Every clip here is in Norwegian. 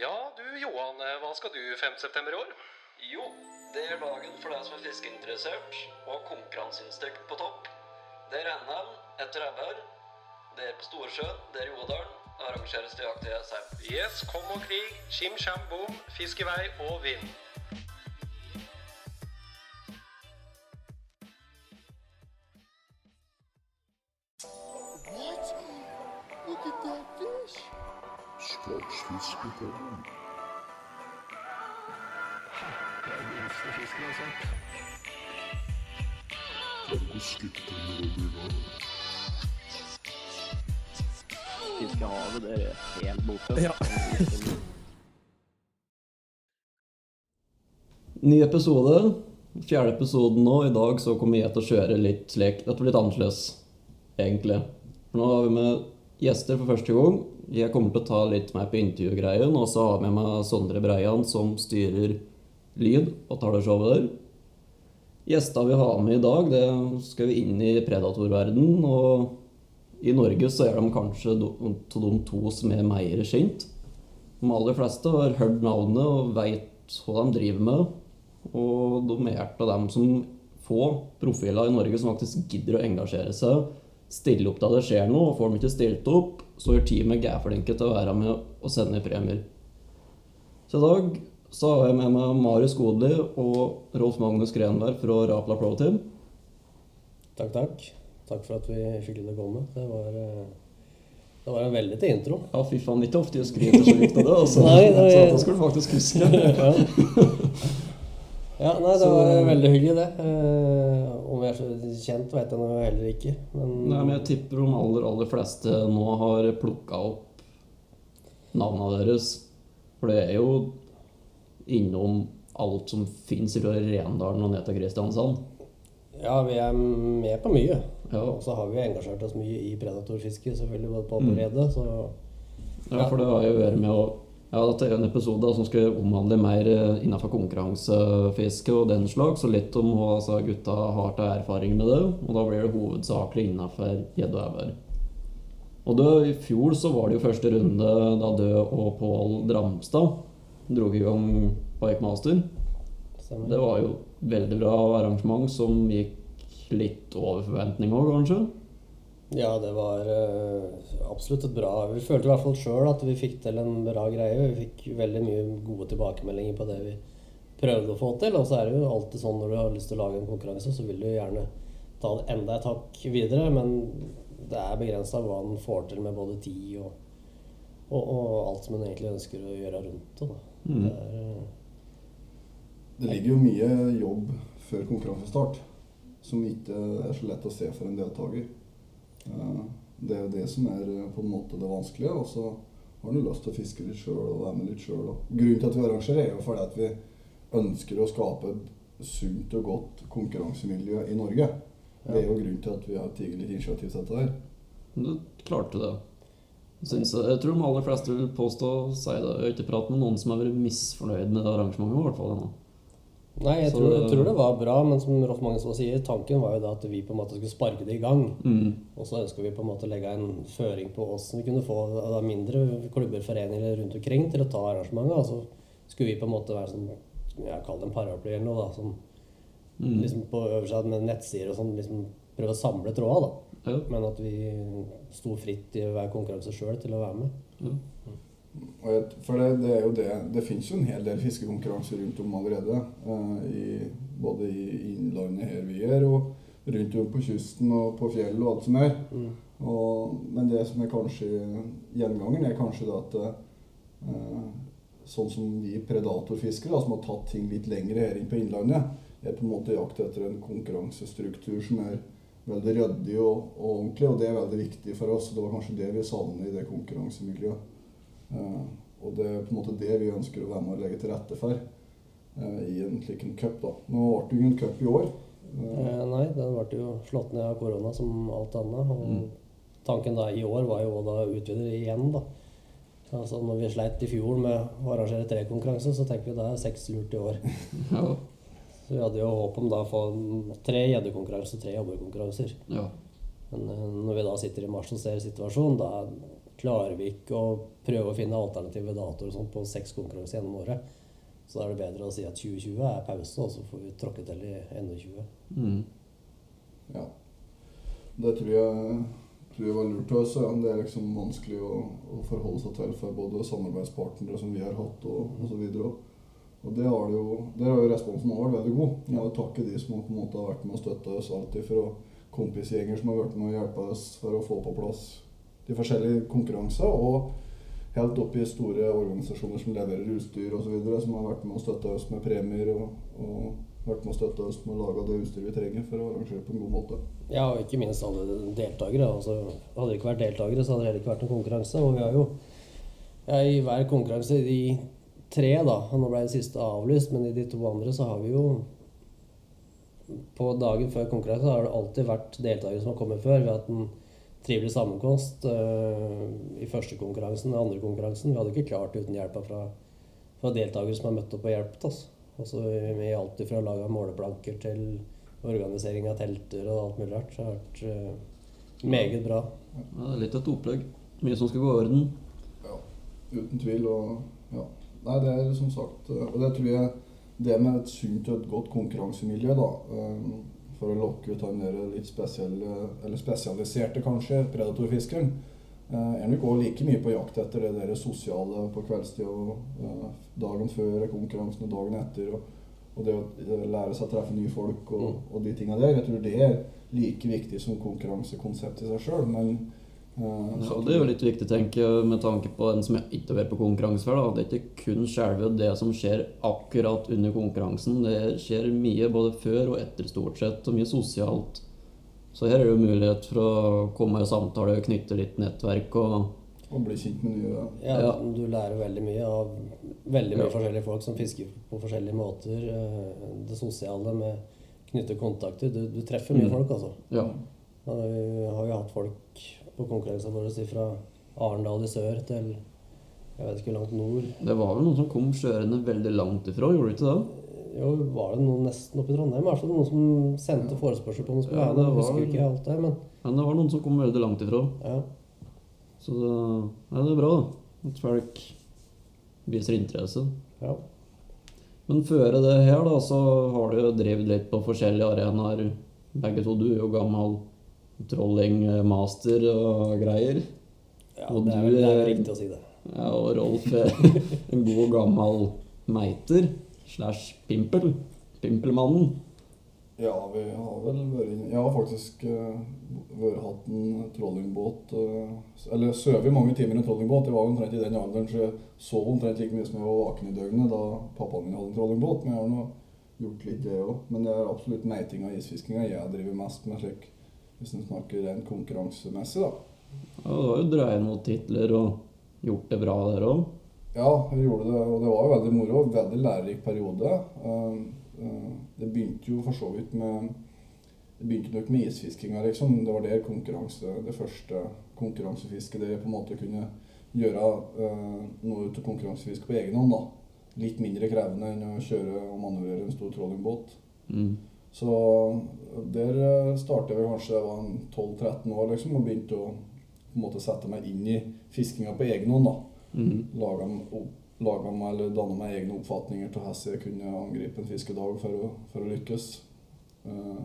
Ja, du Johan, eh, hva skal du 5. september i år? Jo, det er dagen for deg som er fiskeinteressert, og konkurranseinstinkt på topp. Det er NM etter Ebbær. Det er på Storsjøen, det er i Odalen. Arrangeres til jakt i Jessheim. Yes, kom og krig, tjim tjam bom, fisk i vei og vinn. Fiskehavet, det er helt borte. Ja. Ny episode. Fjerde episoden nå. I dag så kommer jeg til å kjøre litt slik Dette blir litt annerledes, egentlig. For nå har vi med gjester for første gang. Jeg kommer til å ta litt mer på intervjugreien. Og så har jeg med meg Sondre Breian, som styrer lyd og tar der. Gjestene vi har med i dag, det skal vi inn i predatorverden. Og i Norge så er de kanskje av de to som er mer kjent. De aller fleste har hørt navnet og veit hva de driver med. Og de er av dem som få profiler i Norge som faktisk gidder å engasjere seg, stille opp da det skjer noe. Og får de ikke stilt opp, så er teamet gærflinke til å være med og sende premier. Så i dag så har jeg med meg Marius Godli og Rolf Magnus Grenberg fra Rapla Pro Team. Takk, takk. Takk for at vi fikk lov til å komme. Det var, eh, det var en veldig til intro. Ja, fy faen, ikke ofte jeg skryter så likt av det. Altså. Nei, det var... Så da skulle du faktisk huske. Ja, nei, det Så- var veldig hyggelig, det. Eh, om vi er så kjent, vet jeg nå heller ikke. Men, Nei, men jeg tipper de aller, aller fleste nå har plukka opp navna deres. For det er jo innom alt som fins i Rendalen og ned til Kristiansand. ja, vi er med på mye. Ja. Og så har vi engasjert oss mye i predatorfiske, selvfølgelig, både på Mm. og rede. Så Ja, for det har jo vært med å Ja, dette er en episode som skal omhandle mer eh, innenfor konkurransefiske og den slags, og litt om hva altså, gutta har til erfaring med det. Og da blir det hovedsakelig innenfor gjedde og ebber. Og da, I fjor så var det jo første runde da Dø og Pål Dramstad dro i gang Bike Master. Det var jo veldig bra arrangement som gikk litt over forventning òg, kanskje. Ja, det var eh, absolutt et bra Vi følte i hvert fall sjøl at vi fikk til en bra greie. Vi fikk veldig mye gode tilbakemeldinger på det vi prøvde å få til. Og så er det jo alltid sånn når du har lyst til å lage en konkurranse, så vil du gjerne ta det enda et hakk videre. Men det er begrensa hva en får til med både tid og, og, og alt som en egentlig ønsker å gjøre rundt det. Da. Mm. Det er, eh, Det ligger jo mye jobb før konkurransestart som ikke er så lett å se for en deltaker. Eh, Det er jo det som er eh, på en måte det vanskelige. Og så har du lyst til å fiske litt sjøl og være med litt sjøl. Grunnen til at vi arrangerer, er jo fordi at vi ønsker å skape et sunt og godt konkurransemiljø i Norge. Det er jo grunnen til at vi har tatt litt initiativ til dette her. Du klarte det. Synes jeg, tror de aller fleste vil påstå å si det. Jeg har ikke pratet med noen som har vært misfornøyd med det arrangementet. i hvert fall ennå. Nei, jeg Så tror, jeg det- tror det var bra, men som Rolf Magnusson sier, tanken var jo da at vi på en måte skulle sparke det i gang. Mm. Og så ønsker vi på en måte å legge en føring på åssen vi kunne få da, mindre klubber, foreninger rundt omkring til å ta arrangementet. Og så skulle vi på en måte være sånn, jeg kaller det en paraply eller noe, da, som Mm. liksom på øverste med nettsider og sånn, liksom prøve å samle tråda, da. Ja. Men at vi sto fritt i hver konkurranse sjøl til å være med. Ja. For det, det er jo det Det finnes jo en hel del fiskekonkurranser rundt om allerede. Eh, i, både i innlandet her vi er, og rundt om på kysten og på fjellet og alt som er. Mm. Og, men det som er kanskje gjengangeren, er kanskje det at eh, sånn som vi predatorfiskere, da, som har tatt ting litt lenger her inn på innlandet, er på en måte jakt etter en konkurransestruktur som er veldig ryddig og, og ordentlig, og det er veldig viktig for oss. Det var kanskje det vi savner i det konkurransemiljøet. Eh, og det er på en måte det vi ønsker å være med og legge til rette for eh, i en slik en cup. da. Nå ble det jo ingen cup i år. Eh, Eh, nei, den ble jo slått ned av korona som alt annet. Og Mm. tanken da i år var jo å da utvide igjen, da. Altså Når vi sleit i fjor med å arrangere tre konkurranser, så tenker vi da er seks lurt i år. Ja. Så vi hadde jo håp om da å få tre gjeddekonkurranser tre jobberkonkurranser. ja. Men når vi da sitter i mars og ser situasjonen, da klarer vi ikke å prøve å finne alternative datoer og på seks konkurranser gjennom året, så da er det bedre å si at 2020 er pause, og så får vi tråkke til i 2021. Mm. Ja. Det tror jeg, tror jeg var lurt Også. Det er liksom vanskelig å, å forholde seg til for både samarbeidspartnere som vi har hatt, og osv. Og det har det jo, der har jo responsen vært veldig god. Jeg vil takke de som på en måte har vært med og støtta oss alltid fra kompisgjenger som har vært med og hjulpet oss for å få på plass de forskjellige konkurranser, og helt opp i store organisasjoner som leverer utstyr osv., som har vært med og støtta oss med premier og, og vært med og støtta oss med å lage det utstyret vi trenger for å arrangere på en god måte. Ja, og ikke minst alle deltakere. Altså, hadde det ikke vært deltakere, så hadde det heller ikke vært noen konkurranse. Og vi har jo ja, i hver konkurranse, de tre, da og Nå ble det siste avlyst, men i de to andre så har vi jo På dagen før konkurranse har det alltid vært deltakere som har kommet før. ved at hatt en trivelig sammenkomst uh, i første konkurransen og andre konkurransen. Vi hadde ikke klart det uten hjelpa fra, fra deltakere som har møtt opp og hjulpet oss. Altså, i alt fra å lage måleplanker til organisering av telter og alt mulig rart. Så det har vært uh, meget bra. Ja, det er litt et opplegg. Mye som skal gå i orden. Ja, uten tvil. Og ja. Nei, det er som sagt eh, Og det tror jeg det med et sunt og et godt konkurransemiljø, da, eh, for å lokke ut han der litt spesielle, eller spesialiserte, kanskje, predatorfiskeren, eh, er nok òg like mye på jakt etter det der sosiale på kveldstid og eh, dagen før konkurransen og dagen etter. Og, og det å lære seg å treffe nye folk og, Mm. og de tinga der. Jeg tror det er like viktig som konkurransekonsept i seg sjøl. Men så- Det er jo litt viktig, tenker jeg, med tanke på den som ikke har vært på konkurranse før. da. Det er ikke kun selve det som skjer akkurat under konkurransen. Det skjer mye både før og etter, stort sett, og mye sosialt. Så her er det jo mulighet for å komme i samtale og knytte litt nettverk. og Og bli kjent med nye Ja, Ja. Du lærer veldig mye av veldig mye Ja. forskjellige folk som fisker på forskjellige måter. eh, Det sosiale med knytte kontakter. Du, du treffer mye Mm. folk, altså. Ja. Ja, Vi har jo hatt folk på konkurransene våre si fra Arendal i sør til jeg vet ikke hvor langt nord. Det var vel noen som kom kjørende veldig langt ifra, gjorde du ikke det? Jo, var det noen nesten oppe i Trondheim? I hvert fall noen som sendte forespørsel på om de skulle Ja, være husker ikke alt det, men Men det var noen som kom veldig langt ifra. ja. Så det, ja, det er bra da, at folk viser interesse. ja. Men før det her da, så har du jo drevet litt på forskjellige arenaer. Begge to, du er jo gammel trollingmaster og greier. ja Og det, er, du vel- det er riktig å si det. Ja, og Rolf er en god gammel meiter slash pimpel. Pimpelmannen. Ja, vi har vel vært inne Jeg har faktisk uh, vært, hatt en trollingbåt uh, Eller sovet mange timer i en trollingbåt. Jeg var omtrent i den alderen, så jeg sov omtrent like mye som jeg var vaken i døgnet da pappaen min hadde en trollingbåt. Men jeg har nå gjort litt det òg. Men det er absolutt meitinga og isfiskinga jeg driver mest med, slik hvis en snakker rent konkurransemessig, da. Ja, du har jo dreid mot titler og gjort det bra der òg. Ja, vi gjorde det, og det var jo veldig moro. Veldig lærerik periode. Um, uh, Det begynte jo for så vidt med Det begynte nok med isfiskinga, liksom. Det var der konkurranse, det første konkurransefisket Det på en måte kunne gjøre uh, noe ut av konkurransefiske på egen hånd. da. Litt mindre krevende enn å kjøre og manøvrere en stor trollingbåt. Mm. Så der uh, startet jeg kanskje jeg var 12-13 år liksom, og begynte å måte sette meg inn i fiskinga på egen hånd. da Mm. laga, laga meg eller danna meg egne oppfatninger til hvordan jeg kunne angripe en fiskedag for å, for å lykkes. Eh,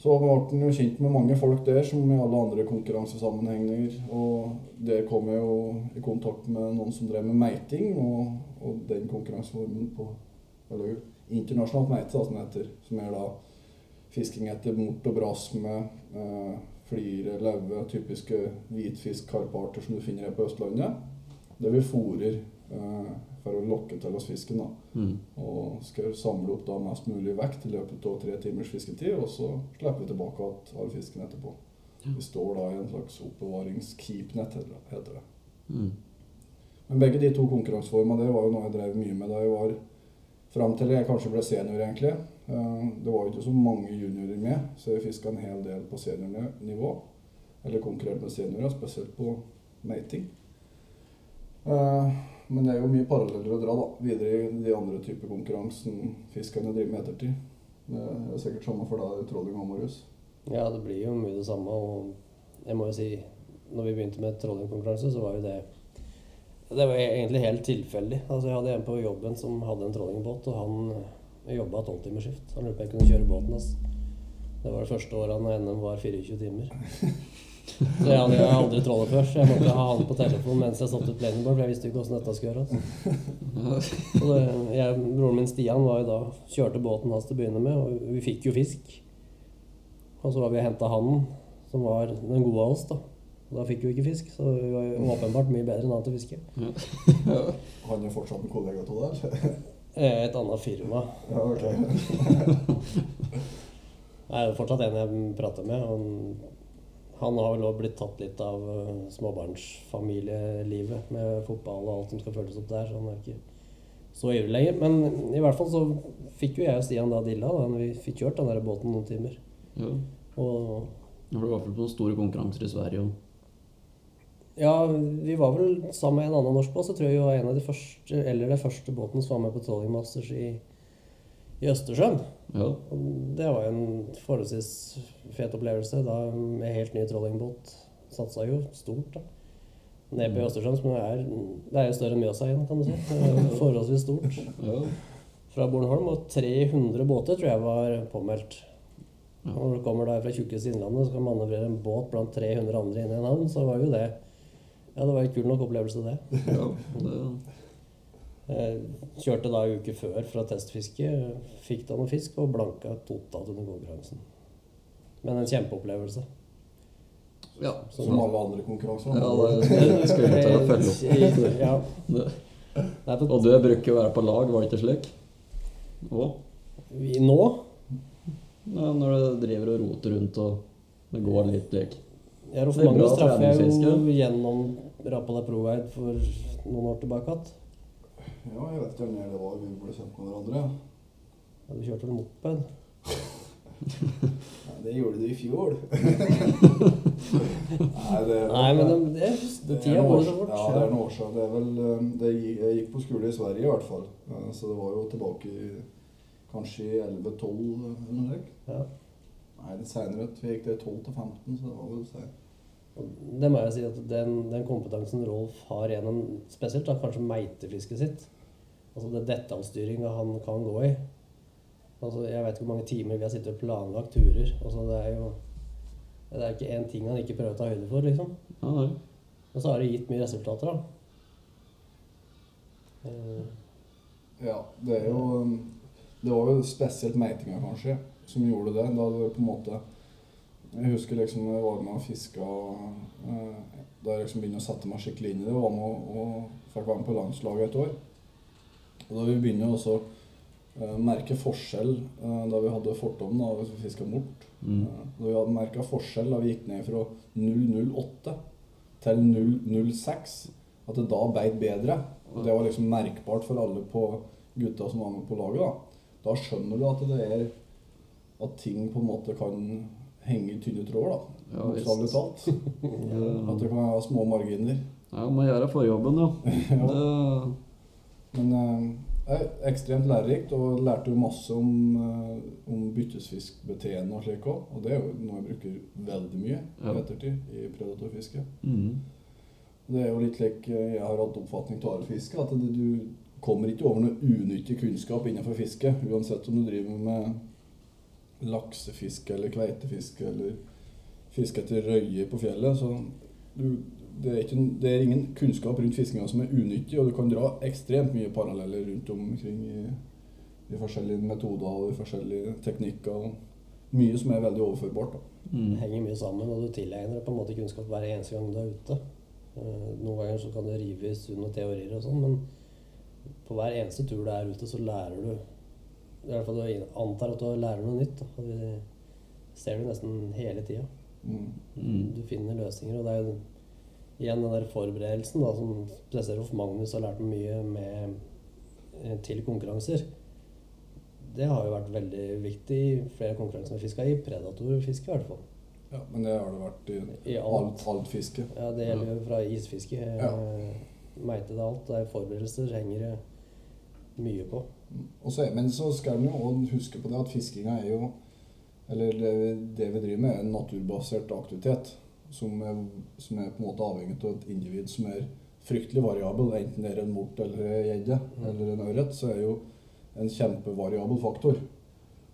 Så ble en jo kjent med mange folk der, som i alle andre konkurransesammenhenger. Og der kom jeg jo i kontakt med noen som drev med meiting, og, og den konkurranseformen på eller internasjonalt meite, da, som det heter. Som er da fisking etter mort og brasme, eh, flire, leve, typiske hvitfisk, karparter som du finner her på Østlandet. Det vi fôrer eh, for å lokke til oss fisken. da. Mm. Og skal samle opp da mest mulig vekt i løpet av tre timers fisketid, og så slipper vi tilbake igjen all fisken etterpå. Vi står da i en slags oppbevaringskeepnet, heter det. Mm. Men begge de to konkurranseformene det var jo noe jeg drev mye med da jeg var Fram til jeg kanskje ble senior, egentlig. Eh, Det var jo ikke så mange juniorer med, så jeg fiska en hel del på seniornivå. Eller konkurrerte med seniorer, spesielt på meiting. Eh, Men det er jo mye paralleller å dra da, videre i de andre typer konkurransen fiskerne driver med ettertid. Det er sikkert samme for deg, trolling og Marius. Ja, det blir jo mye det samme. Og jeg må jo si når vi begynte med trollingkonkurranse, så var jo det Det var egentlig helt tilfeldig. Altså, jeg hadde en på jobben som hadde en trollingbåt, og han jobba tolvtimersskift. Han lurte på om jeg kunne kjøre båten hans. Det var det første året når NM var 24 timer. Så jeg hadde aldri trollet før, så jeg måtte ha han på telefon mens jeg satte ut planingboard, for jeg visste ikke åssen dette skulle gjøres. Så jeg, broren min Stian var jo da, kjørte båten hans til å begynne med, og vi fikk jo fisk. Og så var vi og henta hannen, som var den gode av oss, da. Da fikk vi ikke fisk, så vi var jo åpenbart mye bedre enn han til å fiske. Han er fortsatt en kollega av deg? Eh, Et annet firma. Ja, ok. Det er fortsatt en jeg prater med. Han, han har vel òg blitt tatt litt av eh, småbarnsfamilielivet med fotball og alt som skal følges opp der, så han er ikke så ivrig lenger. Men i hvert fall så fikk jo jeg og Stian da dilla da vi fikk kjørt den der båten noen timer. Ja. Og Det var i hvert fall på store konkurranser i Sverige. Og. Ja, vi var vel sammen med en annen norsk båt, så tror jeg vi var en av de første, eller den første båten som var med på Trolling Masters i, i Østersjøen. Ja. Det var en forholdsvis fet opplevelse. Da med helt ny trollingbåt. Satsa jo stort, da. Ned på Østersjøen, som er Det er jo større enn Mjøsa igjen, kan du si. Forholdsvis stort. ja. Fra Bornholm. Og 300 båter tror jeg var påmeldt. Ja. Når du kommer der fra tjukkeste Innlandet og skal manøvrere en båt blant 300 andre inn i en havn, så var jo det Ja, det var en kul nok opplevelse, det. ja. Det, kjørte da en uke før fra testfiske, fikk da noe fisk og blanka totalt under konkurransen. Men en kjempeopplevelse. ja. Som alle andre konkurranser. Ja, det, det skulle jeg til å følge opp. Ja. Det. Nei, Og du bruker å være på lag, var det ikke slik? Og vi, nå ja, når du driver og roter rundt og det går litt lek. Jeg og Det er bra Magnus traff jeg jo gjennom Rapala Proguide for noen år tilbake igjen. Ja, jeg vet ikke hvor det var vi ble kjent med hverandre. Ja, du kjørte vel moped? Nei, det gjorde du i fjor. Nei, det, Nei, men det, det, det tida er går så år- fort. Ja, det er noen år siden. Det er vel, eh, det, jeg gikk på skole i Sverige i hvert fall. Så det var jo tilbake i kanskje i 11-12 eller noe slikt. Ja. Nei, det seinere. Vi gikk det 12 til 15, så det var vel sent. Det må jeg si at den, den kompetansen Rolf har gjennom spesielt da, kanskje meitefisket sitt, altså det detaljstyringa han kan gå i altså Jeg vet ikke hvor mange timer vi har sittet og planlagt turer. altså Det er jo det er ikke én ting han ikke prøver å ta høyde for, liksom. Ja, nei. Og så har det gitt mye resultater, da. Eh, Ja, det er jo Det var jo spesielt meitinga, kanskje, som gjorde det. Da det på en måte Jeg husker liksom jeg var med og fiska eh, Da jeg liksom begynte å sette meg skikkelig inn i det, og var med og, fikk være med på landslaget et år. Og da vi begynner også å merke forskjell eh, da vi hadde fortom da vi fiska mort. Mm. Eh, Da vi hadde merka forskjell da vi gikk ned fra 008 til 006, at det da beit bedre. Og det var liksom merkbart for alle på gutta som var med på laget. Da, da skjønner du at det er at ting på en måte kan henge i tynne tråder, da. Ja. Bokstavelig talt. At det kan være små marginer. Ja, må gjøre forjobben, ja. Ja. Det, Men eh, ekstremt lærerikt, og lærte jo masse om, eh, om byttesfiskbeteende og slik òg. Og det er jo noe jeg bruker veldig mye i Ja. ettertid i predatorfiske. mm. Det er jo litt slik eh, jeg har hatt oppfatning av arefiske, at det, du kommer ikke over noe unyttig kunnskap innenfor fiske. Uansett om du driver med laksefiske eller kveitefiske eller fiske etter røye på fjellet. Så du, det, er ikke, det er ingen kunnskap rundt fiskinga som er unyttig, og du kan dra ekstremt mye paralleller rundt omkring i de forskjellige metoder og de forskjellige teknikker. og Mye som er veldig overførbart. Mm. henger mye sammen, og du tilegner deg på en måte kunnskap hver eneste gang du er ute. Eh, Noen ganger så kan det rives under teorier og sånn, men på hver eneste tur du er ute, så lærer du I hvert fall du antar at du lærer noe nytt. Da. Det ser du nesten hele tida. Mm. Mm. Du finner løsninger, og det er jo igjen den der forberedelsen da, som spesielt for Magnus har lært mye med eh, til konkurranser. Det har jo vært veldig viktig i flere konkurranser med fiska i. Predatorfiske, i hvert fall. Ja, men det har det vært i, I alt, alt. alt fiske. Ja, det gjelder jo fra isfiske, Ja. eh, meite til alt. Det er forberedelser henger det mye på. Og så, men så skal en jo også huske på det at fiskinga er jo Eller det, det vi driver med, er en naturbasert aktivitet. som er, som er på en måte avhengig av et individ som er fryktelig variabel, enten det er en mort eller en gjedde eller en ørret, så er jo en kjempevariabel faktor.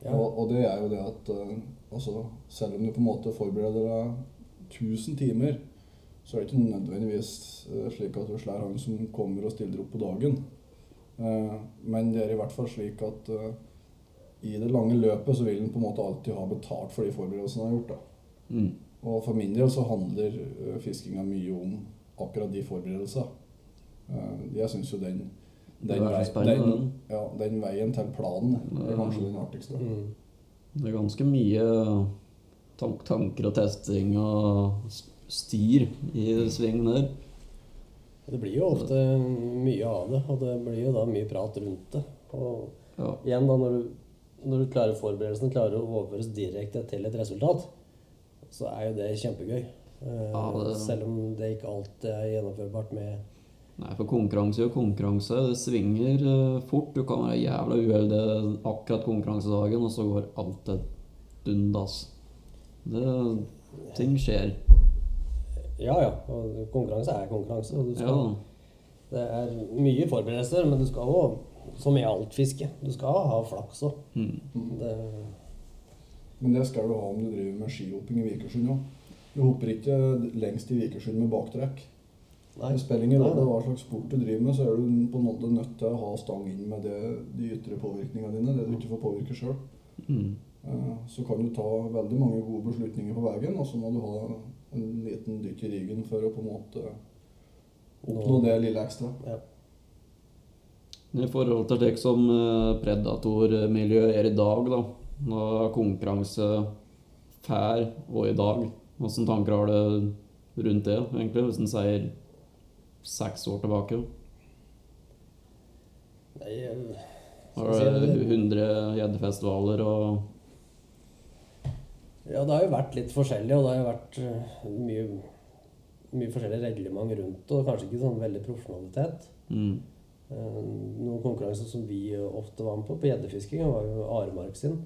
Ja. Og, og det er jo det at eh, altså, selv om du på en måte forbereder deg 1000 timer, så er det ikke nødvendigvis eh, slik at du slår han som kommer og stiller opp på dagen. Eh, men det er i hvert fall slik at eh, i det lange løpet så vil en på en måte alltid ha betalt for de forberedelsene han har gjort. da. Mm. Og for min del så handler eh, fiskinga mye om akkurat de forberedelsene. Eh, jeg syns jo den den, vei, den, ja, den veien til planen er kanskje den artigste. Mm. Det er ganske mye tank tanker og testing og styr i svingen der. Det blir jo ofte mye av det, og det blir jo da mye prat rundt det. Og Ja. igjen da, når du, når du klarer forberedelsene klarer å overføres direkte til et resultat, så er jo det kjempegøy. Eh, Ja, det- Selv om det ikke alltid er gjennomførbart med Nei, for konkurranse og konkurranse. Det svinger eh, fort. Du kan være jævla uheldig akkurat konkurransedagen, og så går alt til dundas. Det, ting skjer. Ja ja, og konkurranse er konkurranse. Og du skal, Ja. Det er mye forberedelser, men du skal òg, som i alt fiske, du skal ha flaks òg. Mm. Men det skal du ha om du driver med skihopping i Vikersund òg. Du hopper ikke lengst i Vikersund med baktrekk. Nei. Det spiller ingen rolle hva slags sport du driver med, så er du på en måte nødt til å ha stang inn med det, de ytre påvirkningene dine, det du ikke får påvirke sjøl. Mm. Så kan du ta veldig mange gode beslutninger på veien, og så må du ha en liten dytt i ryggen for å på en måte oppnå det lille ekstra. Ja. I forhold til slik som eh, predatormiljøet er i dag, da. Når konkurranse fær og i dag. Hvilke tanker har du rundt det, egentlig, hvis en sier seks år tilbake? Nei, jeg- Har du det- 100 gjeddefestivaler og Ja, det har jo vært litt forskjellig, og det har jo vært eh, mye, mye forskjellig reglement rundt det, og kanskje ikke sånn veldig profesjonalitet. mm, Eh, Noen konkurranser som vi ofte var med på, på gjeddefisking, var jo Aremark sin.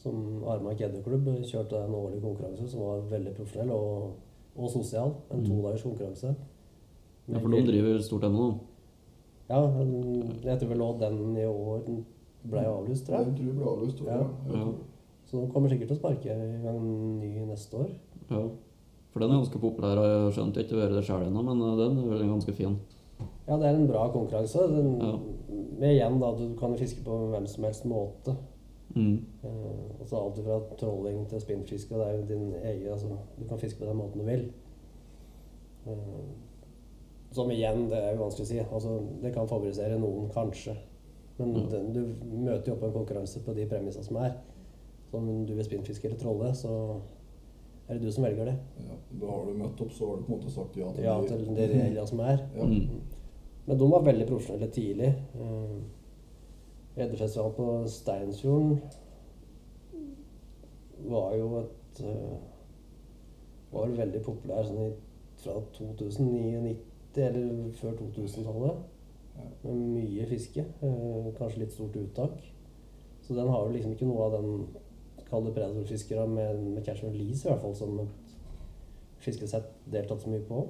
Som Aremark gjeddeklubb kjørte en årlig konkurranse som var veldig profesjonell og, og sosial. En Mm. todagers konkurranse. Ja, for de driver stort ennå. Ja, jeg tror vel òg den i år ble avlyst, tror jeg. Jeg tror det ble avlyst. tror jeg. Ja. Ja. Så de kommer sikkert til å sparke i gang ny neste år. Ja. For den er ganske populær. Jeg har skjønt ikke å gjøre det sjøl ennå, men eh, den er vel ganske fin. Ja, det er en bra konkurranse. Den, Ja. Med igjen, da, du kan fiske på hvem som helst måte. Mm. Eh, altså alt fra trolling til spinnfiske. Det er jo din egen altså, Du kan fiske på den måten du vil. Eh, som igjen, det er jo vanskelig å si. Altså, det kan favorisere noen, kanskje. Men Ja. den, du møter jo opp på en konkurranse på de premissene som er. Om du vil spinnfiske eller trolle, så er det du som velger det. Ja, da har du møtt opp, så har du på en måte sagt ja til Ja, til de reglene som er. Ja. Mm. Men de var veldig profesjonelle tidlig. Eh, Gjeddefestivalen på Steinsfjorden var jo et eh, Var veldig populær sånn i, fra 2099 eller før 2000-tallet. Med mye fiske. eh, Kanskje litt stort uttak. Så den har jo liksom ikke noe av den Kall det predatorfiskere med, med catch and release, i hvert fall, som et fiskesett deltatt så mye på.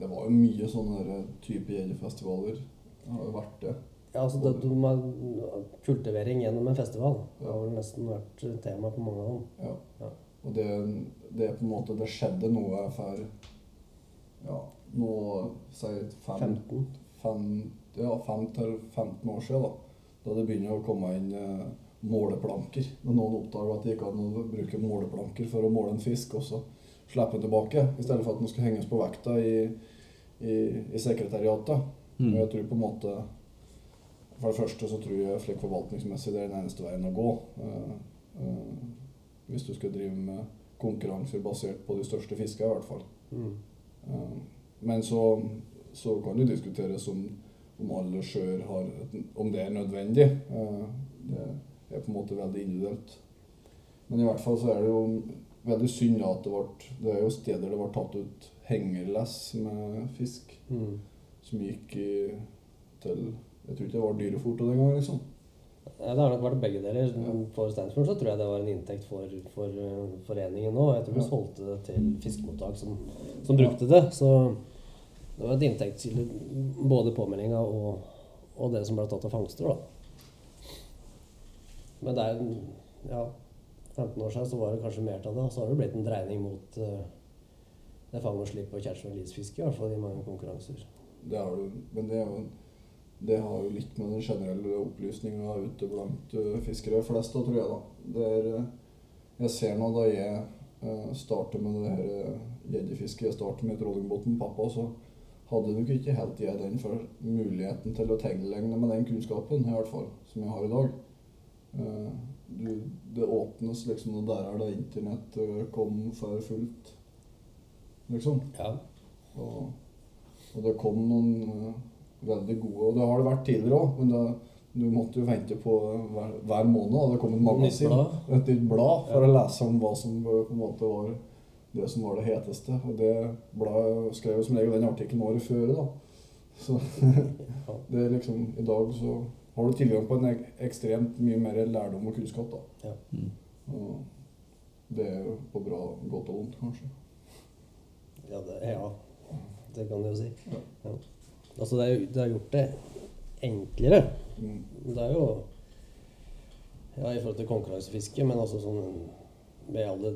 Det var jo mye sånne type jegerfestivaler. Det har jo vært det. Ja, altså det, de kultivering gjennom en festival. Det har vel nesten vært tema på mange av dem. Ja. Ja. Og det, det på en måte Det skjedde noe for ja, nå si fem, 15. fem, ja, fem til 15 år siden, da. Da det begynner å komme inn eh, måleplanker. Når noen oppdager at det gikk an å bruke måleplanker for å måle en fisk, og så slippe den tilbake, i stedet for at den skal henges på vekta i, i, i sekretariatet. Mm. Og jeg tror på en måte For det første så tror jeg slik forvaltningsmessig det er den eneste veien å gå. Uh, uh, hvis du skal drive med konkurranser basert på de største fiskene, i hvert fall. Mm. Uh, men så, så kan det diskuteres om, om alle sjøer har Om det er nødvendig. Det er på en måte veldig individuelt. Men i hvert fall så er det jo veldig synd at det ble Det er jo steder det ble tatt ut hengerless med fisk Mm. som gikk i, til Jeg tror ikke det var dyrefoto den gangen, liksom. Ja, det har nok vært begge deler. For Steinsfjord så tror jeg det var en inntekt for, for eh, foreningen òg. Jeg tror vi solgte det til fiskemottak som, som brukte det. Så det var et inntektskilde både påmeldinga og, og det som ble tatt av fangster, da. Men det er ja, 15 år siden så var det kanskje mer av det, og så har det blitt en dreining mot uh, det fang og slipp og catch and release-fiske, i hvert fall i mange konkurranser. Det har du, men det, er jo, det har jo litt med den generelle opplysninga ute blant uh, fiskere flest, å tror jeg. da. Det er, uh, jeg ser nå da jeg starter med det her gjeddefisket, jeg starter med trollingbåten pappa, så hadde nok ikke helt jeg den for muligheten til å tegnelegne med den kunnskapen, i hvert fall, som jeg har i dag. Du, det åpnes liksom og der er da internett kom for fullt, liksom. Ja. Og, og det kom noen uh, veldig gode Og det har det vært tidligere òg, men det, du måtte jo vente på hver, hver måned. Og det kom et magasin, et nytt blad, for å lese om hva som på en måte var det som var det heteste. Og det bladet skrev jo som regel den artikkelen året før. da. Så det er liksom I dag så har du tilgang på en ek ekstremt mye mer lærdom og kunnskap. da. Ja. Og det er jo på bra godt og vondt, kanskje. Ja, det, ja, det kan du jo si. Ja. Ja. Altså, det, er, det har gjort det enklere. Mm. Det er jo Ja, i forhold til konkurransefiske, men altså sånn med alle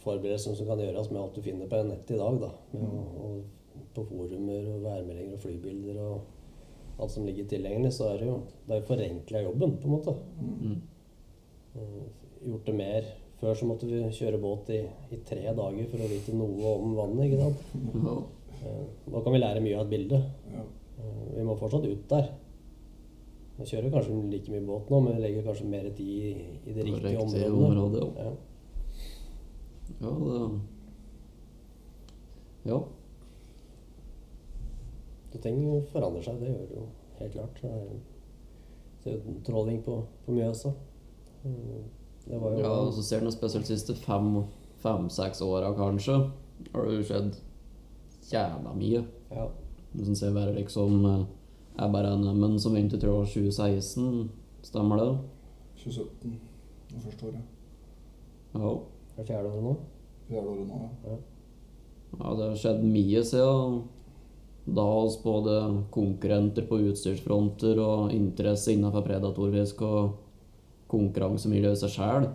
forberedelser som kan gjøres med alt du finner på nettet i dag, da. Med å, og på forumer og værmeldinger og flybilder og alt som ligger tilgjengelig, så er det jo Det er jo forenkla jobben, på en måte. Mm. Eh, Gjort det mer Før så måtte vi kjøre båt i, i tre dager for å vite noe om vannet, ikke sant. Ja. Eh, Nå kan vi lære mye av et bilde. Ja. Eh, Vi må fortsatt ut der. Vi kjører kanskje like mye båt nå, men vi legger kanskje mer tid i, i det riktige Riktig området. området ja. Ja. Ja, det Ja. Så ting forandrer seg, det gjør det jo helt klart. Det er- jo trolling på, på Mjøsa. Mm, Det var jo ja og så ser du spesielt de siste fem-seks åra, kanskje, har det jo skjedd jævla mye. ja. Hvis en ser bare liksom eh, er bare NM-en som begynte, i jeg, 2016, stemmer det? 2017 det første året. Ja. Det er fjerde året nå. Fjerde året nå, ja. Ja, det har skjedd mye siden da hos både konkurrenter på utstyrsfronter og interesse innenfor predatorfisk og konkurransemiljøet i seg sjøl.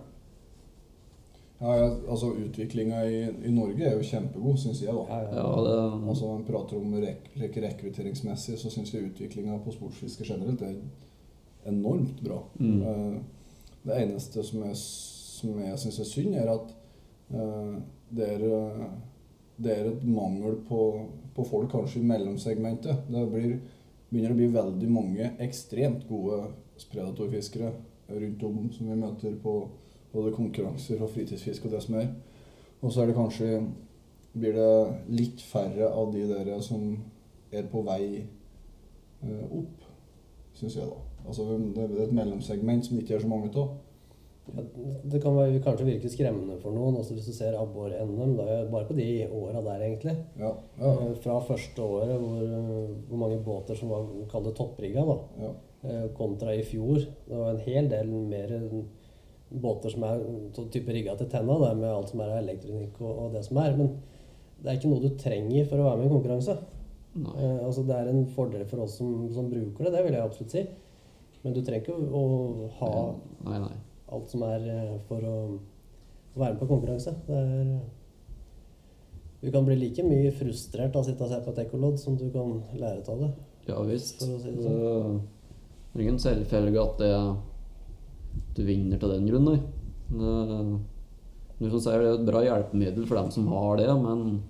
Ja, altså Utviklinga i, i Norge er jo kjempegod, syns jeg. da. Ja, ja. Ja, det Altså man prater om rek rek rekrutteringsmessig, så syns jeg utviklinga på sportsfiske generelt er enormt bra. Mm. Eh, det eneste som jeg, som jeg syns er synd, er at eh, det, er, eh, det er et mangel på, på folk kanskje i mellomsegmentet. Det blir, begynner å bli veldig mange ekstremt gode predatorfiskere rundt om som vi møter på både konkurranser og fritidsfiske og det som er. Og så er det kanskje blir det litt færre av de der som er på vei eh, opp, syns jeg, da. Altså det er et mellomsegment som det ikke er så mange av. Ja, det kan være, kanskje virke skremmende for noen, også hvis du ser abbor-NM. da, Bare på de åra der, egentlig. Ja, ja, Eh, Fra første året hvor, eh, hvor mange båter som var kalt det topprigga, da, ja. eh, kontra i fjor. Det var en hel del mer båter som er type rigga til tenna, det med alt som er av elektronikk og, og det som er. Men det er ikke noe du trenger for å være med i en konkurranse. Nei. Eh, altså Det er en fordel for oss som, som bruker det, det vil jeg absolutt si. Men du trenger ikke å, å ha Nei, nei. Alt som er eh, for å være med på konkurranse. Det er Du kan bli like mye frustrert av å sitte og se på et ekkolodd som du kan lære av det. Ja visst. For å si det sånn. det er ingen selvfølge at det, du vinner til den grunn, du som sier, det er et bra hjelpemiddel for dem som har det, men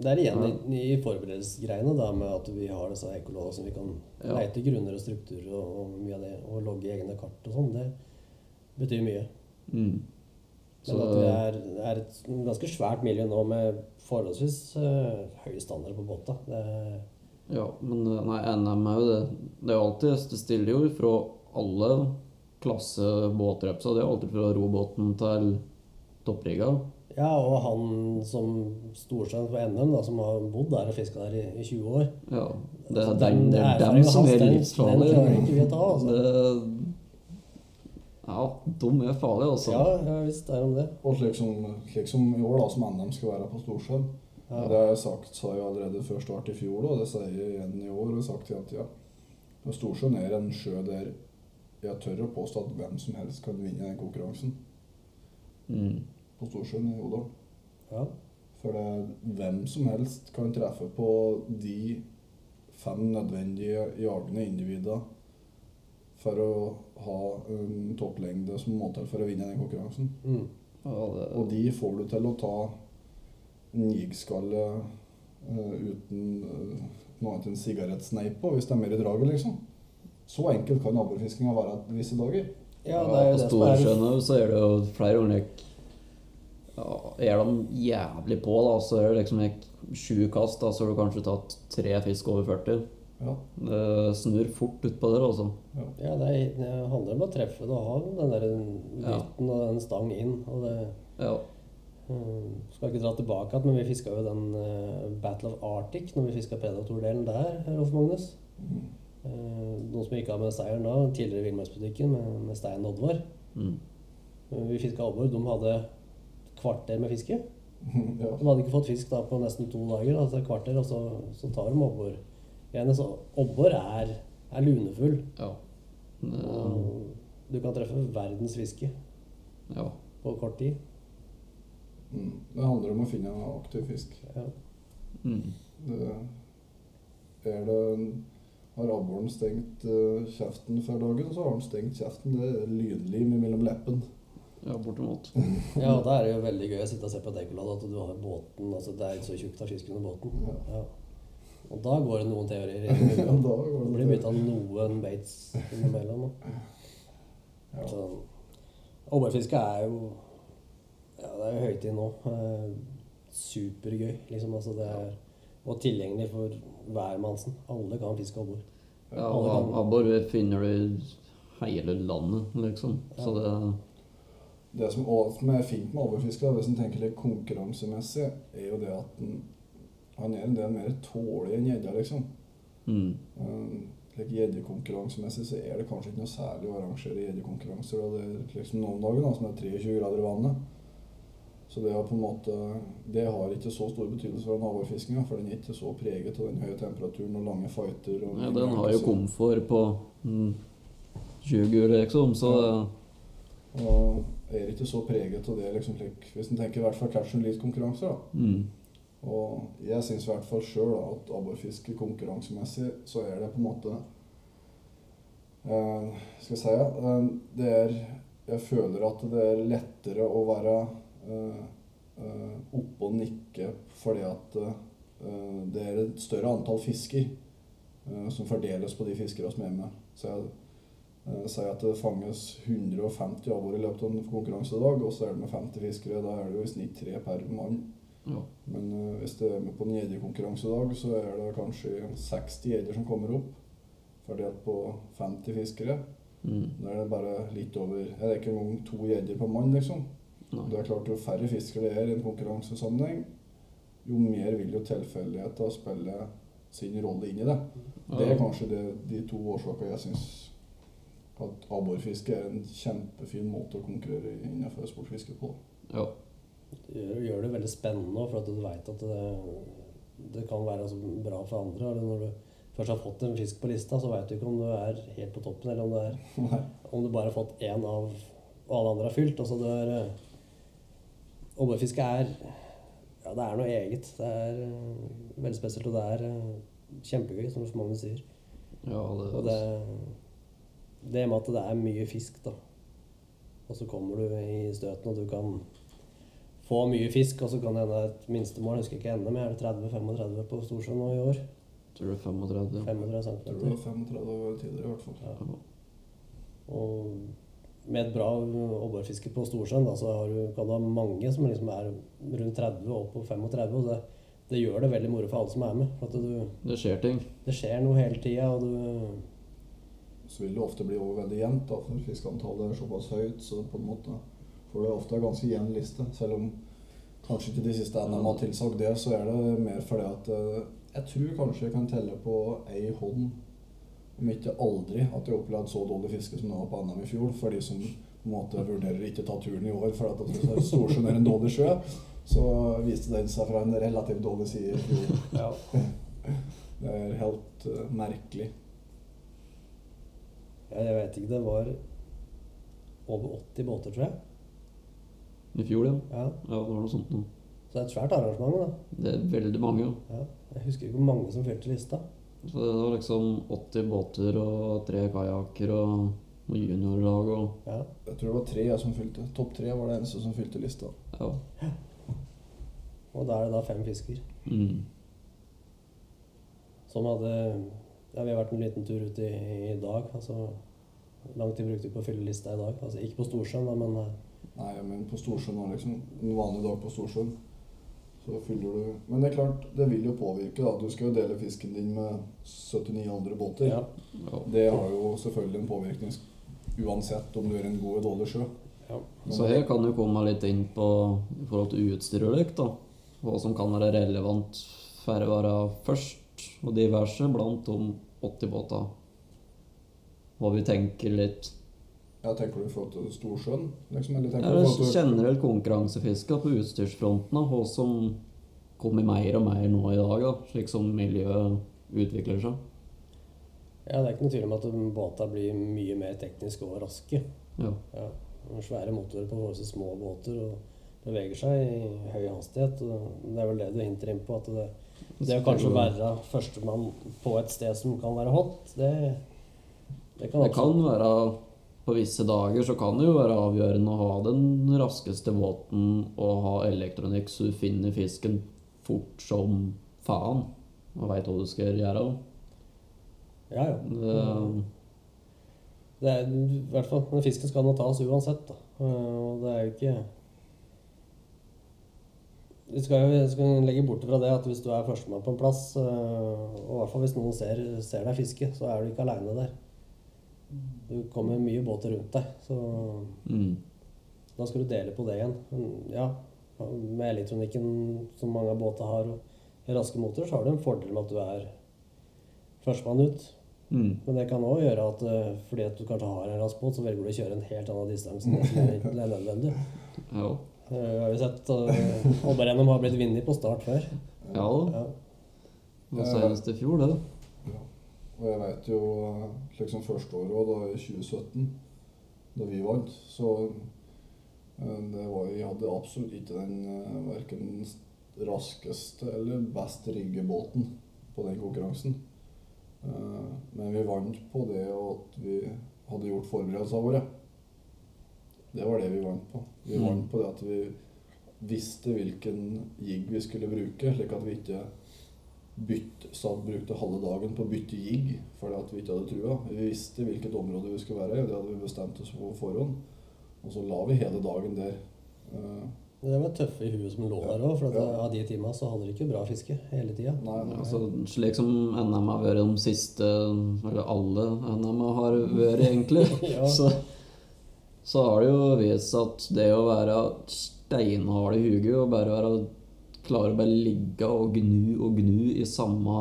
Det er igjen i, i forberedelsesgreiene da, med at vi har disse ekkoloddene som vi kan Ja. leite grunner og strukturer og, og mye av det, og logge egne kart og sånn. Det betyr mye. mm. Men at vi er, er et ganske svært miljø nå med forholdsvis uh, høy standard på båta. Ja, men eh, nei, NM er jo det Det er jo alltid Det stiller jo fra alle klasse båtrepser. det er alltid fra robåten til topprigga. Ja, og han som Storsjøen på NM, da, som har bodd der og fiska der i, i 20 år Ja. Det er, Altså, den, det er dem som er den- livsfarlige. Den den ikke vi ta, altså. Det, ja, de er farlige, altså. Ja, ja visst er de det. Og slik som, slik som i år, da, som NM skal være på Storsjøen. Ja. Det har jeg sagt, sa jeg allerede før start i fjor, og det sier jeg igjen i år. og jeg har sagt hele tida. Og Storsjøen er en sjø der jeg tør å påstå at hvem som helst kan vinne den konkurransen. Mm. På Storsjøen i Odalen. Ja. For det, hvem som helst kan treffe på de fem nødvendige jagende individer for å ha en topplengde som må til for å vinne den konkurransen. Mm. Ja, det, Og de får du til å ta en jigskalle eh, uten uh, noe annet enn sigarettsneip på, hvis det er mer i draget, liksom. Så enkelt kan abborfiskinga være visse dager. ja, det er jo på det som er Storsjøen òg, så er det jo flere ja, Er de jævlig på, da, så er det liksom sju kast, da, så har du kanskje tatt tre fisk over 40. Ja. Det snur fort utpå der, altså. Ja, det, er, det handler om å treffe det og ha den der dytten og den stang inn. Og det Ja. um, Skal ikke dra tilbake igjen, men vi fiska jo den uh, Battle of Arctic når vi fiska Predator-delen der, Rolf Magnus. Uh, noen som gikk av med seieren da, tidligere i Villmarksbutikken med, med Stein Oddvar. Mm. Uh, Vi fiska abbor. De hadde kvarter med fiske. ja. De hadde ikke fått fisk da på nesten to dager. Altså kvarter, og så, så tar de abbor. igjen. Så abbor er, er lunefull. Ja. Og du kan treffe verdens fiske ja. på kort tid. Mm. Det handler om å finne en aktiv fisk. Ja. Mm. Det er det Har abboren stengt eh, kjeften for dagen, så har han stengt kjeften. Det er lynlim mellom leppen. Ja, bortimot. ja, og da er det jo veldig gøy å sitte og se på Dekolad at du har båten altså Det er ikke så tjukt av fisk under båten. Ja. Ja. Og da går det noen teorier i Ja, det. da går Det blir bytta noen baits innimellom. Ja. Så Abborfiske er jo Ja, det er jo høytid nå. Eh, supergøy, liksom. Altså, det er, og tilgjengelig for hvermannsen. Alle kan fiske abbor. Ja, og abbor finner du i hele landet, liksom. Så det Det som, som er fint med overfiske, da, hvis en tenker litt konkurransemessig, er jo det at den, han er en del mer tålig enn gjedda, liksom. mm. Um, like Gjeddekonkurransemessig så er det kanskje ikke noe særlig å arrangere gjeddekonkurranser. Det er liksom noen dager da, som er 23 grader i vannet. Så det, er på en måte, det har ikke så stor betydelse for den abborfiskinga, for den er ikke så preget av den høye temperaturen og lange fighter. Og Ja, den har jo komfort på mm, 20 liksom, så ja. Og er ikke så preget av det, liksom, like, hvis en tenker i hvert fall catch and release-konkurranser. da. mm. Og jeg syns i hvert fall sjøl at abborfiske konkurransemessig så er det på en måte eh, Skal jeg si eh, det er Jeg føler at det er lettere å være eh, eh, oppe og nikke fordi at eh, det er et større antall fisker eh, som fordeles på de fiskerne som er med. Så jeg eh, sier at det fanges 150 abbor i løpet av en konkurransedag, og så er det med 50 fiskere. Da er det jo i snitt tre per mann. ja. Men uh, hvis det er med på en gjeddekonkurransedag, så er det kanskje 60 gjedder som kommer opp. Fordelt på 50 fiskere. Mm. Da er det bare litt over ja, Det er ikke engang to gjedder per mann, liksom. Nei. Det er klart Jo færre fiskere det er i en konkurransesammenheng, jo mer vil jo tilfeldigheter spille sin rolle inn i det. Det er kanskje det, de to årsakene jeg syns at abborfiske er en kjempefin måte å konkurrere innenfor sportsfiske på. Ja. Det gjør, det veldig spennende for at du veit at det, det kan være altså bra for andre. Eller når du først har fått en fisk på lista, så veit du ikke om du er helt på toppen, eller om, det er, Nei. om du bare har fått én av og alle andre har fylt. Altså det er Abborfiske er Ja, det er noe eget. Det er eh, veldig spesielt, og det er eh, kjempegøy, som Magnus sier. ja, det, Og det, det med at det er mye fisk, da. Og så kommer du i støten, og du kan få mye fisk, og så kan det hende et minstemål, jeg husker ikke ennå, men er det 30-35 på Storsjøen nå i år? tror det er 35. 500 Jeg tror det cm. var 35 år tidligere, i hvert fall. Ja. Og med et bra obberfiske på Storsjøen, da, så har du, kan du ha mange som liksom er rundt 30 og opp på 35, og det, det gjør det veldig moro for alle som er med. For at du, Det skjer ting. det skjer noe hele tida, og du Så vil det ofte bli over veldig jevnt, da, for fiskeantallet er såpass høyt. Så på en måte får det ofte en ganske jevn liste. Selv om kanskje ikke de siste NM har tilsagt det, så er det mer fordi at eh, jeg tror kanskje jeg kan telle på ei hånd, om ikke aldri, at jeg har opplevd så dårlig fiske som det var på NM i fjor. For de som på en måte vurderer ikke ta turen i år for at Storsjøen er en dårlig sjø, så viste den seg fra en relativt dårlig side i fjor. Det er helt eh, merkelig. Ja, Jeg vet ikke, det var over 80 båter, tror jeg. I fjor, ja. Ja, Ja, det var noe sånt noe. Så det er et svært arrangement. da. Det er veldig mange, jo. Ja. Jeg husker ikke hvor mange som fylte lista. Så det var liksom 80 båter og tre kajakker og noe juniorlag og Ja. Jeg tror det var tre som fylte. Topp tre var det eneste som fylte lista. ja. Og da er det da fem fisker. Mm. Som hadde Ja, vi har vært en liten tur ut i, i dag. Altså lang tid brukte vi på å fylle lista i dag. Altså ikke på Storsjøen, da, men eh, Nei, men på Storsjøen var liksom en vanlig dag på Storsjøen. Så fyller du Men det er klart, det vil jo påvirke. da. Du skal jo dele fisken din med 79 andre båter. ja. ja. Det har jo selvfølgelig en påvirkning uansett om du er en god eller dårlig sjø. ja. Så her kan du komme litt inn på i forhold til utstyr og likt, da. Hva som kan være relevant for å være først og diverse blant de 80 båter. Hva vi tenker litt ja, tenker du i forhold til Storsjøen? Liksom, eller tenker ja, du til Generelt konkurransefiske på utstyrsfronten, og hva som kommer mer og mer nå i dag, da, slik som miljøet utvikler seg. ja, det er ikke noe tvil om at båta blir mye mer tekniske og raske. Ja. Ja. og Svære motorer på våre små båter og beveger seg i høy hastighet. og Det er vel det du hinter inn på. at det, det å kanskje være førstemann på et sted som kan være hot, det, det kan Det kan være På visse dager så kan det jo være avgjørende å ha den raskeste båten og ha elektronikk så du finner fisken fort som faen og veit hva du skal gjøre. Ja, ja. Det, Det er, I hvert fall, fisken skal nå tas uansett. Da. Eh, Og det er jo ikke Vi skal jo skal legge bort fra det at hvis du er førstemann på en plass, eh, og i hvert fall hvis noen ser, ser deg fiske, så er du ikke aleine der. Du kommer mye båter rundt deg, så mm, da skal du dele på det igjen. Ja, med elektronikken som mange av båtene har, og raske motorer, så har du en fordel med at du er førstemann ut. mm, Men det kan òg gjøre at eh, fordi at du kanskje har en rask båt, så velger du å kjøre en helt annen distanse enn det er er nødvendig. ja. Eh, Vi har vi sett uh, Oddberg-NM har blitt vunnet på start før. ja da. Ja. Det senest i fjor, det. Ja. Og jeg vet jo, liksom slik som første året òg, da i 2017, da vi vant, så eh, det var, jeg hadde absolutt ikke den eh, verken raskeste eller best rigge båten på den konkurransen. Eh, Men vi vant på det at vi hadde gjort forberedelsene våre. Det var det vi vant på. Vi Mm. vant på det at vi visste hvilken jigg vi skulle bruke, slik at vi ikke bytte, satt, brukte halve dagen på å bytte jigg fordi at vi ikke hadde trua. Vi visste hvilket område vi skulle være i, det hadde vi bestemt oss på forhånd. Og så la vi hele dagen der. Eh, Men Det var tøffe i huet som lå der òg, for at Ja. av de timene så hadde de ikke bra fiske hele tida. Altså, slik som NM har vært de siste Eller alle NM har vært, egentlig. Ja. så, så har det jo vist at det å være steinhard i huget og bare være klare å bare ligge og gnu og gnu i samme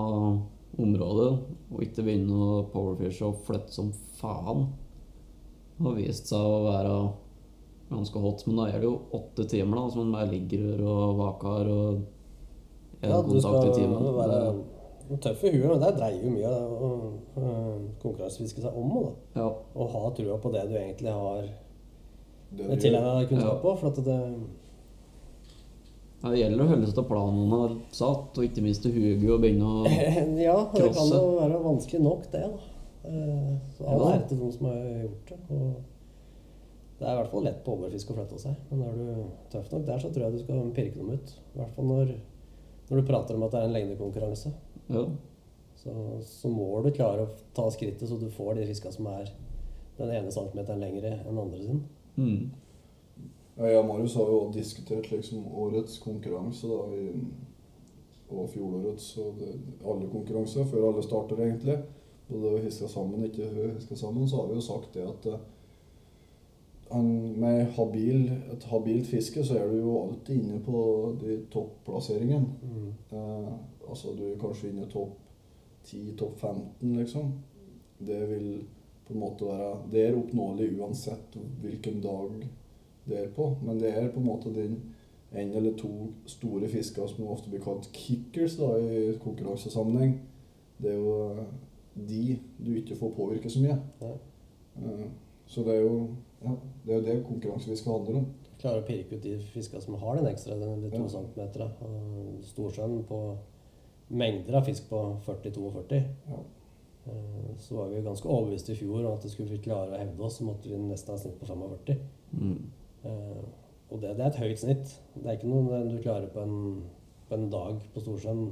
område, og ikke begynne å powerfishe og flytte som faen, har vist seg å være ganske hot. Men da er det jo åtte timer da, som man bare ligger og vaker og er Ja, i timen. du skal kontakt være tøff i huet, men det dreier jo mye av det å konkurransefiske seg om. Da. Ja. Å ha trua på det du egentlig har tilegna deg kunnskap Ja. på. For at det, Ja, Det gjelder å holde seg til planen man har satt, og ikke minst til huget og begynne å ja, det kan jo være vanskelig nok, det. da. Eh, Så all Ja. ære til noen som har gjort det. Og det er i hvert fall lett på overfisk å flytte seg. Men er du tøff nok der, så tror jeg du skal pirke dem ut. I hvert fall når, når du prater om at det er en lengdekonkurranse. Ja. Så, så må du klare å ta skrittet så du får de fiska som er den ene centimeteren lengre enn andre sin. Mm. Jeg og Marius har jo diskutert liksom årets konkurranse da, i, og fjorårets og det, alle konkurranser før alle starter egentlig. Både å fiska sammen og ikke fiska sammen, så har vi jo sagt det at eh, med habil, et habilt fiske så er du jo alltid inne på de topplasseringene. Mm. Eh, altså du er kanskje inne topp 10, topp 15, liksom. Det vil på en måte være Det er oppnåelig uansett hvilken dag det er på. Men det er på en måte den en eller to store fisker som ofte blir kalt kickers da, i konkurransesammenheng. Det er jo eh, de du ikke får påvirke så mye. Nei. Eh, Så det er jo ja, det, er jo det konkurransefiske handler om. Klarer å pirke ut de fiskene som har den ekstra, den, de to Ja. centimeterne. Storsjøen på mengder av fisk på 40-42. Ja. Eh, Så var vi ganske overbevist i fjor om at det skulle vi klare å hevde oss, så måtte vi nesten ha snitt på 45. Mm. Eh, Og det, det er et høyt snitt. Det er ikke noe du klarer på en, på en dag på Storsjøen.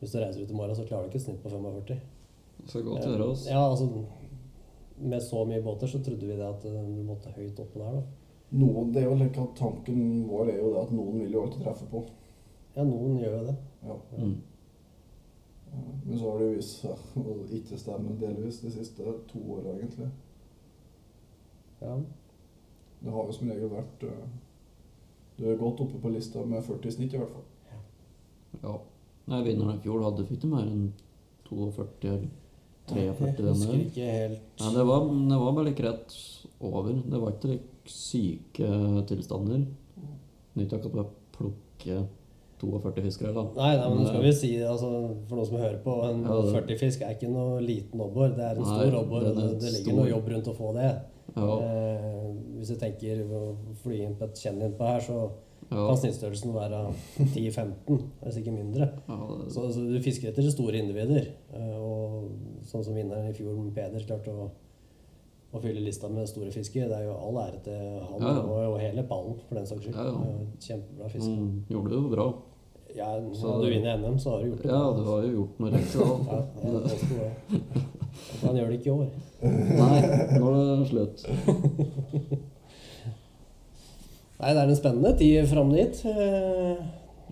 Hvis du reiser ut i morgen, så klarer du ikke et snitt på 45. Det skal godt gjøre oss. Ja, altså Med så mye båter så trodde vi det at eh, du måtte høyt oppå der, da. Noen, det er jo like at Tanken vår er jo det at noen vil jo alltid treffe på. Ja, noen gjør jo det. Ja. Mm. Men så har det vist seg å ikke stemme delvis de siste to åra, egentlig. Ja. Det har jo som regel vært eh, Du er godt oppe på lista med 40 i snitt, i hvert fall. Ja. Nei, vinneren i fjor hadde fikk de mer enn 42 eller 43 Jeg denne. husker ikke helt Nei, det var, det var bare litt rett over. Det var ikke like syke tilstander. Nytt akkurat å plukke 42 fiskere, noe. Nei, nei, men nå skal vi si altså, For noen som hører på, en Ja, det- 40-fisk er ikke noe liten abbor. Det er en Nei, stor abbor, det, det ligger noe jobb rundt å få det. Ja, Eh, hvis du tenker å fly inn på et kjenn innpå her, så ja, kan snittstørrelsen være 10-15, hvis ikke mindre. ja, det- Så, så du fisker etter store individer. Eh, og sånn som vinneren i fjor, Peder, klarte å, å fylle lista med store fisker. Det er jo all ære til han Ja. Og, og hele pallen, for den saks skyld. Eh, Kjempebra fisk. Mm, gjorde det jo bra. Ja, Så- du vinner NM, så har du gjort det. Ja, du har jo gjort noe rett, da. Ja, jeg det. Han gjør det ikke i år. Nei, nå er det slutt. Nei, det er en spennende tid fram dit. Eh,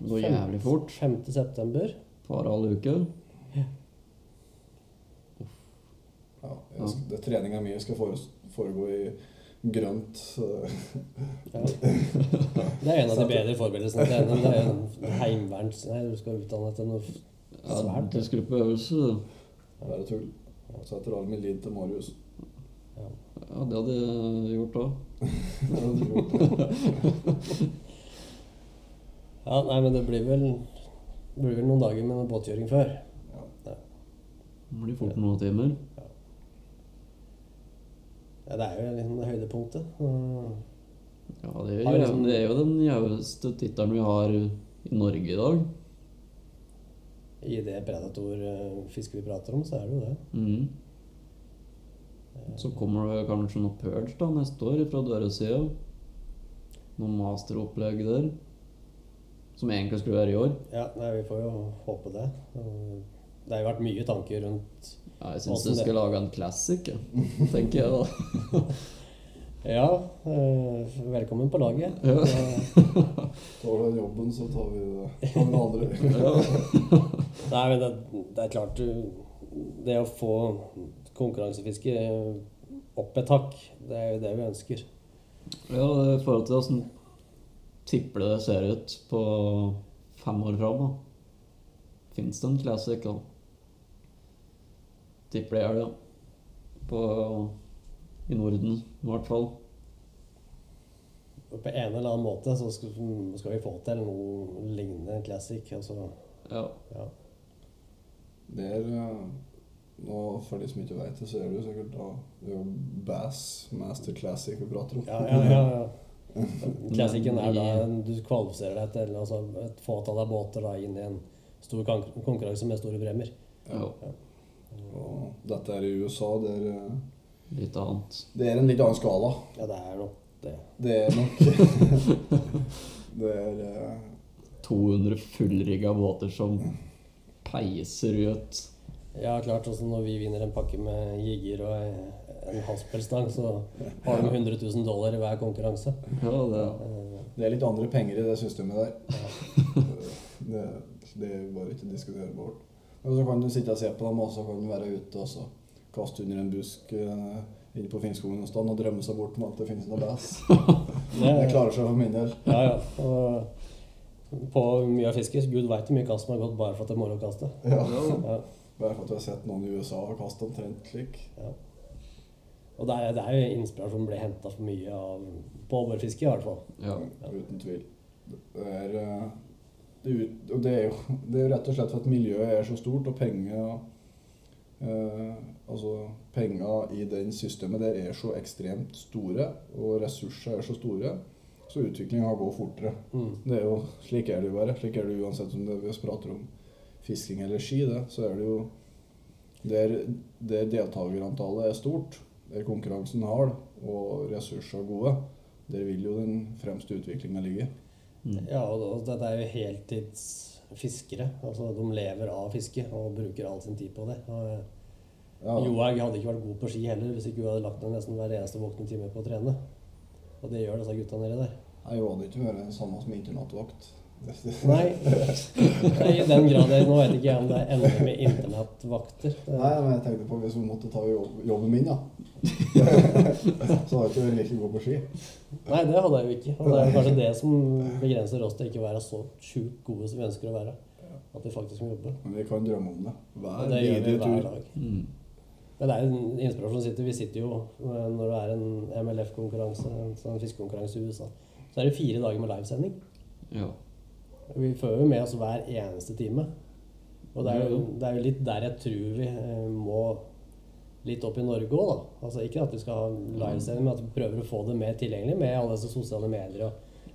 Det går jævlig fort. 5. september. Bare all uke. Ja, ja skal, det, trening er mye. skal foregå i grønt. Ja. Det er en av de bedre forberedelsene til NM. Det er en heimeverns... Nei, du skal utdanne til noe svært. Ja, det skulle på øvelse. Det er tull. Setter all min lid til Marius. Ja. Ja, det hadde jeg gjort òg. ja, nei, men det blir vel det blir vel noen dager med noen båtkjøring før. Ja. Det blir fort noen timer. Ja, det er jo liksom det høydepunktet. Ja, det er, jo, liksom- det er jo den gjeveste tittelen vi har i Norge i dag. I det predatorfisket vi prater om, så er det jo det. Mm. Så kommer det kanskje noe purge da neste år fra døresida. Noe masteropplegg der. Som egentlig skulle være i år. Ja, nei, vi får jo håpe det. Det har jo vært mye tanker rundt Ja, jeg syns du det- skal lage en klassiker, tenker jeg da. Ja, eh, velkommen på laget. Ja. Tar du den jobben, så tar vi det, tar vi andre. Nei, men det, det er klart du- Det å få konkurransefiske opp et hakk, det er jo det vi ønsker. Ja, i forhold til åssen tipper det det ser ut på fem år fram. da. Fins det en classic, da? Tipper det er det. På, I Norden, i hvert fall. På en eller annen måte så skal, skal vi få til noe lignende classic. Altså, Ja. ja. Det er eh, nå, For de som ikke vet det, så er det jo sikkert da Det er Bass Master Classic vi prater om. Ja, ja, ja, ja. Classicen er da du kvalifiserer deg til altså, et fåtall av båter da, inn i en stor konkurranse med store premier. ja. Og dette er i USA. Det er, eh, Litt annet. det er en litt annen skala. Ja, det er nok det. Det er nok Det er uh... 200 fullrigga båter som peiser ut. Ja, klart. Også når vi vinner en pakke med jigger og en haspelstang, så har de 100 000 dollar i hver konkurranse. Ja, det er. Det er litt andre penger i det systemet der. Det, det er bare ikke diskuterbart. Men så kan du sitte og se på dem, og så kan du være ute og så kaste under en busk uh, inne på Finnskogen og, og drømme seg bort med at det finnes noe bass. Det, Det klarer seg for min del. Ja, ja. Og på mye av fisket, Gud veit hvor mye kast som har gått bare for at det er moro å kaste. Ja. Ja. Bare for at jeg har sett noen i USA og kaste omtrent slik. Og det er, det er jo inspirasjon blir henta for mye av på abborfiske, i hvert fall. Ja. Uten tvil. Det er, eh, det, ut- og det, er jo, det er jo rett og slett for at miljøet er så stort, og penger eh, Altså penger i den systemet der er så ekstremt store, og ressurser er så store, så utviklinga går fortere. Mm. Det er jo, slik er det jo bare. Slik er det uansett om det vi prater om fisking eller ski. Det, så er det jo Der, der deltakerantallet er stort, der konkurransen hard og ressurser gode, der vil jo den fremste utviklinga ligge. Ja, og og dette er jo heltidsfiskere. Altså, de lever av fiske og bruker all sin tid på det. Og, Ja, Johaug hadde ikke vært god på ski heller hvis ikke hun hadde lagt ned nesten hver eneste våkne time på å trene. Og det gjør disse gutta nedi der. Jeg hadde ikke vært det samme som internatvakt. Nei, i den grad jeg, Nå vet ikke jeg om det er ender med internettvakter. Nei, men jeg tenkte på hvis hun måtte ta jobben min, da. så hadde jeg ikke vært like god på ski. Nei, det hadde jeg jo ikke. Og det er kanskje det som begrenser oss til ikke å være så sjukt gode som vi ønsker å være. At vi faktisk må jobbe. Men vi kan drømme om det. Hver det gjør vi hver dag. Mm. Men det er en inspirasjon. Sitter, vi sitter jo eh, når det er en MLF-konkurranse, en sånn fiskekonkurranse i USA, så er det fire dager med livesending. Ja. Vi får jo med oss hver eneste time. Og det er jo, det er jo litt der jeg tror vi eh, må litt opp i Norge òg, da. Altså ikke at vi skal ha livesending, men at vi prøver å få det mer tilgjengelig med alle disse sosiale medier og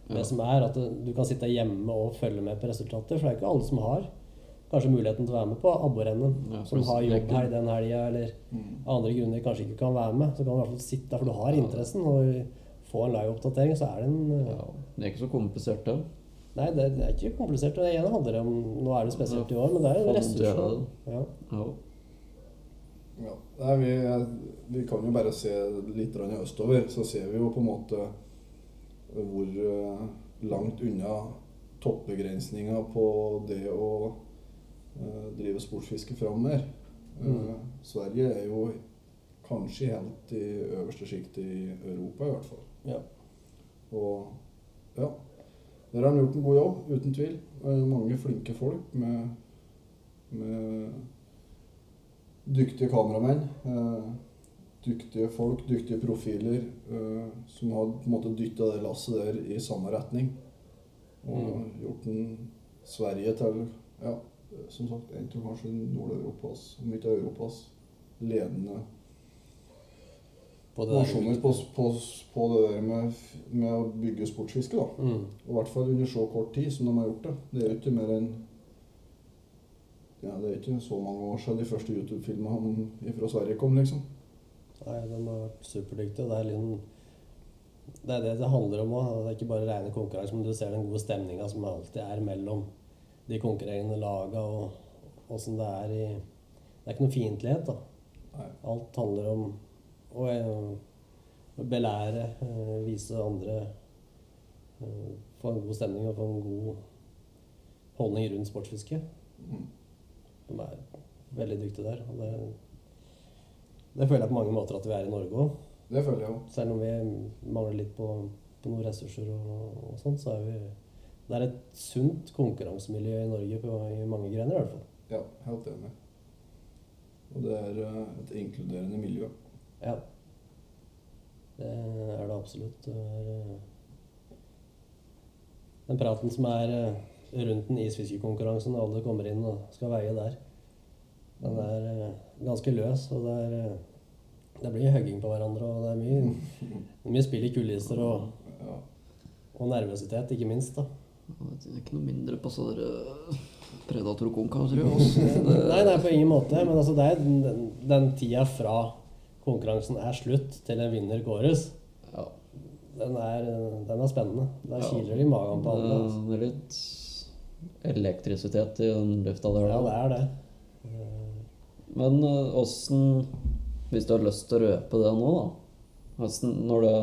det Ja. som er at du kan sitte hjemme og følge med på resultater. For det er ikke alle som har kanskje muligheten til å være med på abborennet. Ja, som har jobb her den helga, eller Mm. andre grunner kanskje ikke kan være med. Så kan du i hvert fall sitte der, for du har interessen. Og få en live-oppdatering, så er det en eh, ja. Det er ikke så komplisert, det. Nei, det, det er ikke komplisert. Det ene handler om Nå er det spesielt i år, men det er jo ressurser. Ja. Ja. Ja. Nei, vi, vi kan jo bare se litt østover, så ser vi jo på en måte hvor eh, langt unna toppbegrensninga på det å uh, drive sportsfiske fram er. Eh, Mm. Sverige er jo kanskje helt i øverste sjikt i Europa, i hvert fall. Ja. Og ja, der har han gjort en god jobb, uten tvil. Mange flinke folk med, med dyktige kameramenn. Eh, dyktige folk, dyktige profiler, eh, som har på en måte dytta det lasset der i samme retning. Og Mm. gjort den Sverige til, ja, som sagt, en av kanskje Nord-Europas, ikke Europas, ledende På det der. på, på, på det der med, med å bygge sportsfiske. da. Mm. Og I hvert fall under så kort tid som de har gjort det. Det er jo ikke mer enn ja, Det er ikke så mange år siden de første YouTube-filmene fra Sverige kom, liksom. Nei, de har vært superdyktige. Det er liksom det er det det handler om òg. Det er ikke bare rene konkurranser, men du ser den gode stemninga som alltid er mellom de konkurrerende laga og åssen det er i Det er ikke noe fiendtlighet, da. Alt handler om eh, belære, eh, vise andre eh, Få en god stemning og få en god holdning rundt sportsfiske. Mm. De er veldig dyktige der. Og det, det føler jeg på mange måter at vi er i Norge òg. Det føler jeg òg. Selv om vi mangler litt på, på noen ressurser og, og sånt, så er vi Det er et sunt konkurransemiljø i Norge på, i mange grener, i hvert fall. Ja, helt enig. Og det er et inkluderende miljø. Ja. Det er det absolutt. Det er, eh, den praten som er eh, rundt den isfiskekonkurransen, og alle kommer inn og skal veie der, den er eh, ganske løs. Og det er det blir hugging på hverandre, og det er mye, mye spill i kulisser og, og nervøsitet, ikke minst. da. Det er ikke noe mindre på sånne jeg også. Nei, nei, på ingen måte. Men altså, det er den, den tida fra konkurransen er slutt til en vinner kåres, Ja. den er, den er spennende. Der Ja. kiler det i magen på alle. Altså. Det er litt elektrisitet i den lufta der. Ja, det er det. Men eh, åssen Hvis du har lyst til å røpe det nå, da hvordan, når det,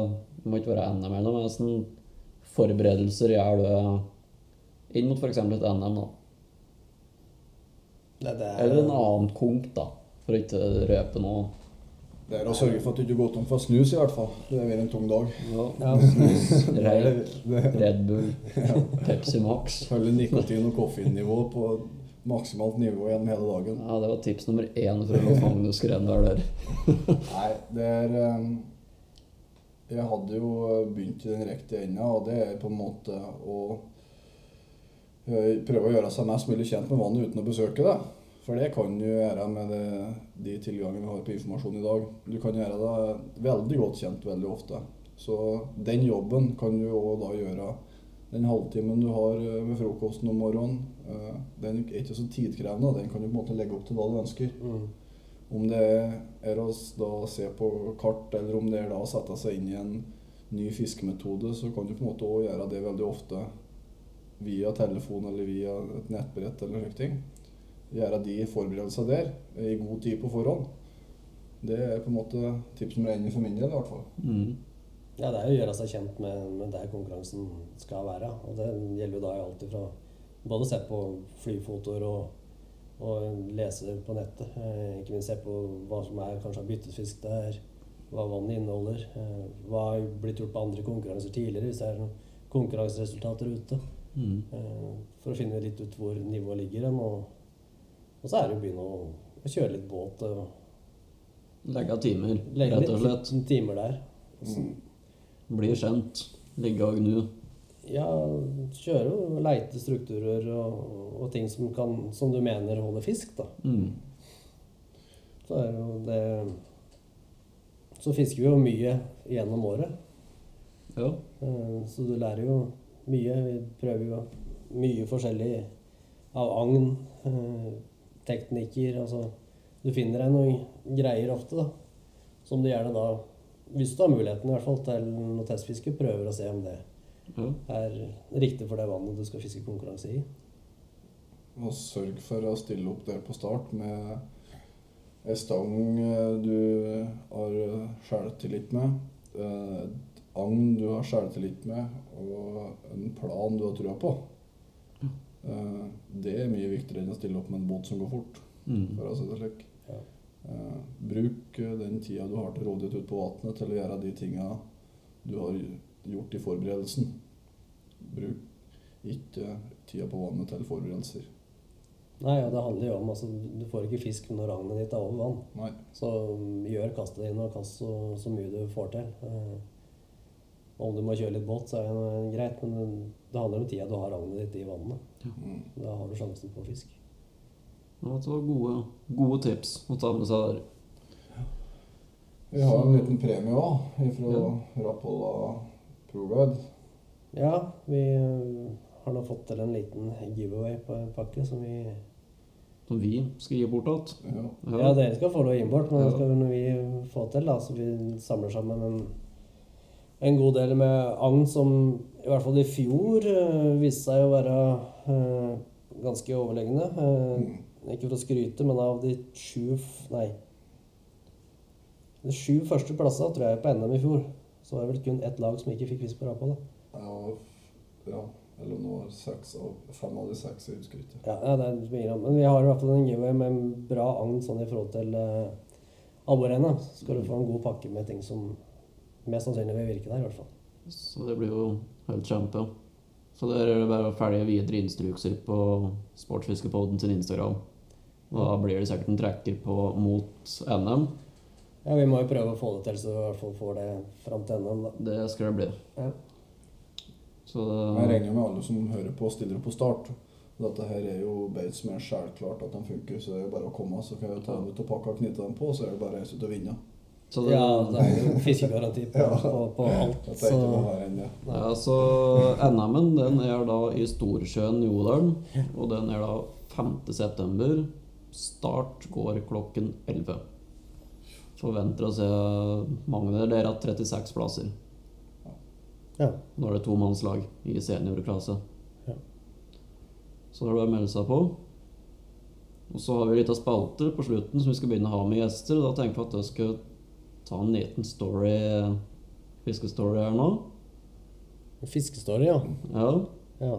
det må ikke være NM eller noe, men hvordan forberedelser gjør du inn mot f.eks. et NM? da? det er, Eller en annen konk, da, for å ikke røpe noe Det er å sørge for at du ikke går tom for snus, i hvert fall. Det blir en tung dag. Ja. Ja. Reit, Det- Red Bull, Pepsi Max. Følge nikotin- og koffeinnivå på maksimalt nivå gjennom hele dagen. Ja, det var tips nummer én fra Rolf Magnus Grendal der. Nei, det er eh, Jeg hadde jo begynt i den riktige enda, og det er på en måte å eh, prøve å gjøre seg mest mulig kjent med vannet uten å besøke det. For det kan du gjøre med det, de tilgangene vi har på informasjon i dag. Du kan gjøre deg veldig godt kjent veldig ofte. Så den jobben kan du òg da gjøre den halvtimen du har eh, ved frokosten om morgenen. eh, Den er ikke så tidkrevende, den kan du på en måte legge opp til hva du ønsker. Mm. Om det er å se på kart, eller om det er å sette seg inn i en ny fiskemetode, så kan du på en måte òg gjøre det veldig ofte via telefon eller via et nettbrett eller slike ting. Gjøre de forberedelsene der i god tid på forhånd. Det er på en måte tips nummer én for min del, i hvert fall. Mm. Ja, det er å gjøre seg kjent med, med der konkurransen skal være. Og det gjelder jo da alltid alt ifra både se på flyfotoer og, og lese på nettet. Eh, ikke minst se på hva som er kanskje av byttefisk der, hva vannet inneholder. Eh, hva har blitt gjort på andre konkurranser tidligere, hvis det er noen konkurranseresultater ute. Mm. Eh, for å finne litt ut hvor nivået ligger hen. Og, og så er det å begynne å, å kjøre litt båt. og Legge timer, Legge rett og slett. litt timer der. Mm. Bli kjent. Ligge og gnu. Ja, kjøre og leite strukturer og, og ting som, kan, som du mener holder fisk, da. Mm. Så er jo det Så fisker vi jo mye gjennom året. Ja. Eh, Så du lærer jo mye. Vi prøver jo mye forskjellig av agn, eh, teknikker Altså du finner deg noen greier ofte, da. Som du gjerne da, hvis du har muligheten i hvert fall til noe testfiske, prøver å se om det ja. er riktig for det vannet du skal fiske konkurranse i. Og sørg for å stille opp der på start med ei stang eh, du har sjøltillit med, eh, et agn du har sjøltillit med, og en plan du har trua på. Eh, Det er mye viktigere enn å stille opp med en båt som går fort, Mm. for å si det slik. Ja. Eh, Bruk eh, den tida du har til rådighet ute på vannet til å gjøre de tinga du har gjort i forberedelsen. Bruk ikke tida på vannet til forberedelser. Nei, og det handler jo om altså, Du får ikke fisk når agnet ditt er over vann. Nei. Så um, gjør kastet dine, og kast så, så mye du får til. Eh, om du må kjøre litt båt, så er det greit, men det handler om tida du har agnet ditt i vannet. Ja. Da har du sjansen på fisk. Ja, det var gode, gode tips å ta med seg der. Vi har en liten premie òg, fra Rappolla Proguide. Ja, vi eh, har nå fått til en liten giveaway på en pakke som vi Som vi skal gi bort igjen. Ja. Ja, dere skal få noe innbort, men det Ja. skal vi få til. da, Så vi samler sammen en, en god del med agn som i hvert fall i fjor eh, viste seg å være eh, ganske overlegne. Eh, ikke for å skryte, men av de sju Nei. De sju første plassene tror jeg på NM i fjor, så var det vel kun ett lag som ikke fikk fisk på Rapala. Ja, ja, eller var seks av, fem av de seks, i husker. Ja, det er mye. Men vi har i hvert fall en giveaway med en bra agn sånn i forhold til abborrennet. Så skal du få en god pakke med ting som mest sannsynlig vil virke der, i hvert fall. Så det blir jo helt kjempe. Så der er det bare å følge videre instrukser på Sportsfiskepodden sin Instagram. Da blir det sikkert en trekker på mot NM. Ja, vi må jo prøve å få det til, så vi i hvert fall får det fram til NM, da. Det skal det bli. Ja. Så Jeg regner med alle som hører på, stiller på start. Dette her er jo beit som er selvklart at de funker, så det er jo bare å komme. Så kan jeg ta dem ut og pakke og knytte dem på, så er det bare å reise ut og vinne. Så det, Ja, det er jo fiskegaranti på, Ja. på, på alt. Så det. Ja, så NM-en den er da i Storsjøen i Odalen, og den er da 5. september. Start går klokken 11. Forventer å se mange der. Dere har 36 plasser. ja. Nå er det tomannslag i seniorklasse. Ja. Så det er bare å melde seg på. Og så har vi litt av spalter på slutten som vi skal begynne å ha med gjester. og Da tenker vi at jeg skal ta en liten story, fiskestory her nå. Fiskestory, ja. Ja, ja.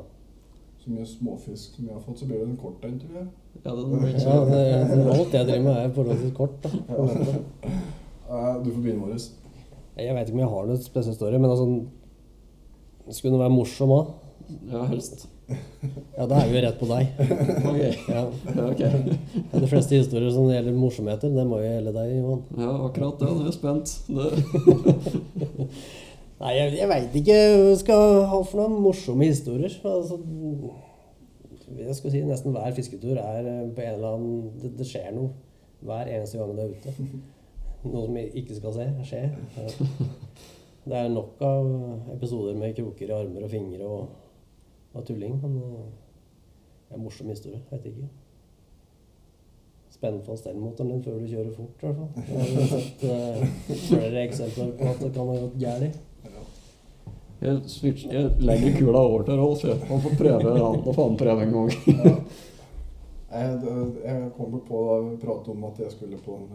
Så mye småfisk som vi har fått, så blir det en kort en, tror jeg. ja den blir Ja, det, det, alt jeg driver med, er forholdsvis kort. da. Ja. du får begynne, Marius. Jeg vet ikke om jeg har noe spesiell story, men altså Skulle den være morsom òg? Ja, helst. Ja, da er vi jo rett på deg. Ok. Ja. Okay. Ja, De fleste historier som gjelder morsomheter, det må jo gjelde deg, Johan. Ja, akkurat det. Nå er jeg spent. Det, Nei, jeg, jeg veit ikke hva jeg skal ha for noen morsomme historier. Altså, jeg skal si nesten hver fisketur er eh, på en eller annen Det, det skjer noe hver eneste gang du er ute. Noe som ikke skal se, skje. Det er nok av episoder med kroker i armer og fingre og, og tulling, men eh, det er en morsom historie. Vet ikke. Spenn fast elmotoren din før du kjører fort, i hvert fall. Jeg har sett uh, flere eksempler på at det kan ha gått galt. jeg, switch, jeg legger kula over til Rolf. jeg. Han får prøve han. Får han prøve en gang. Jeg, jeg kommer på å prate om at jeg skulle på en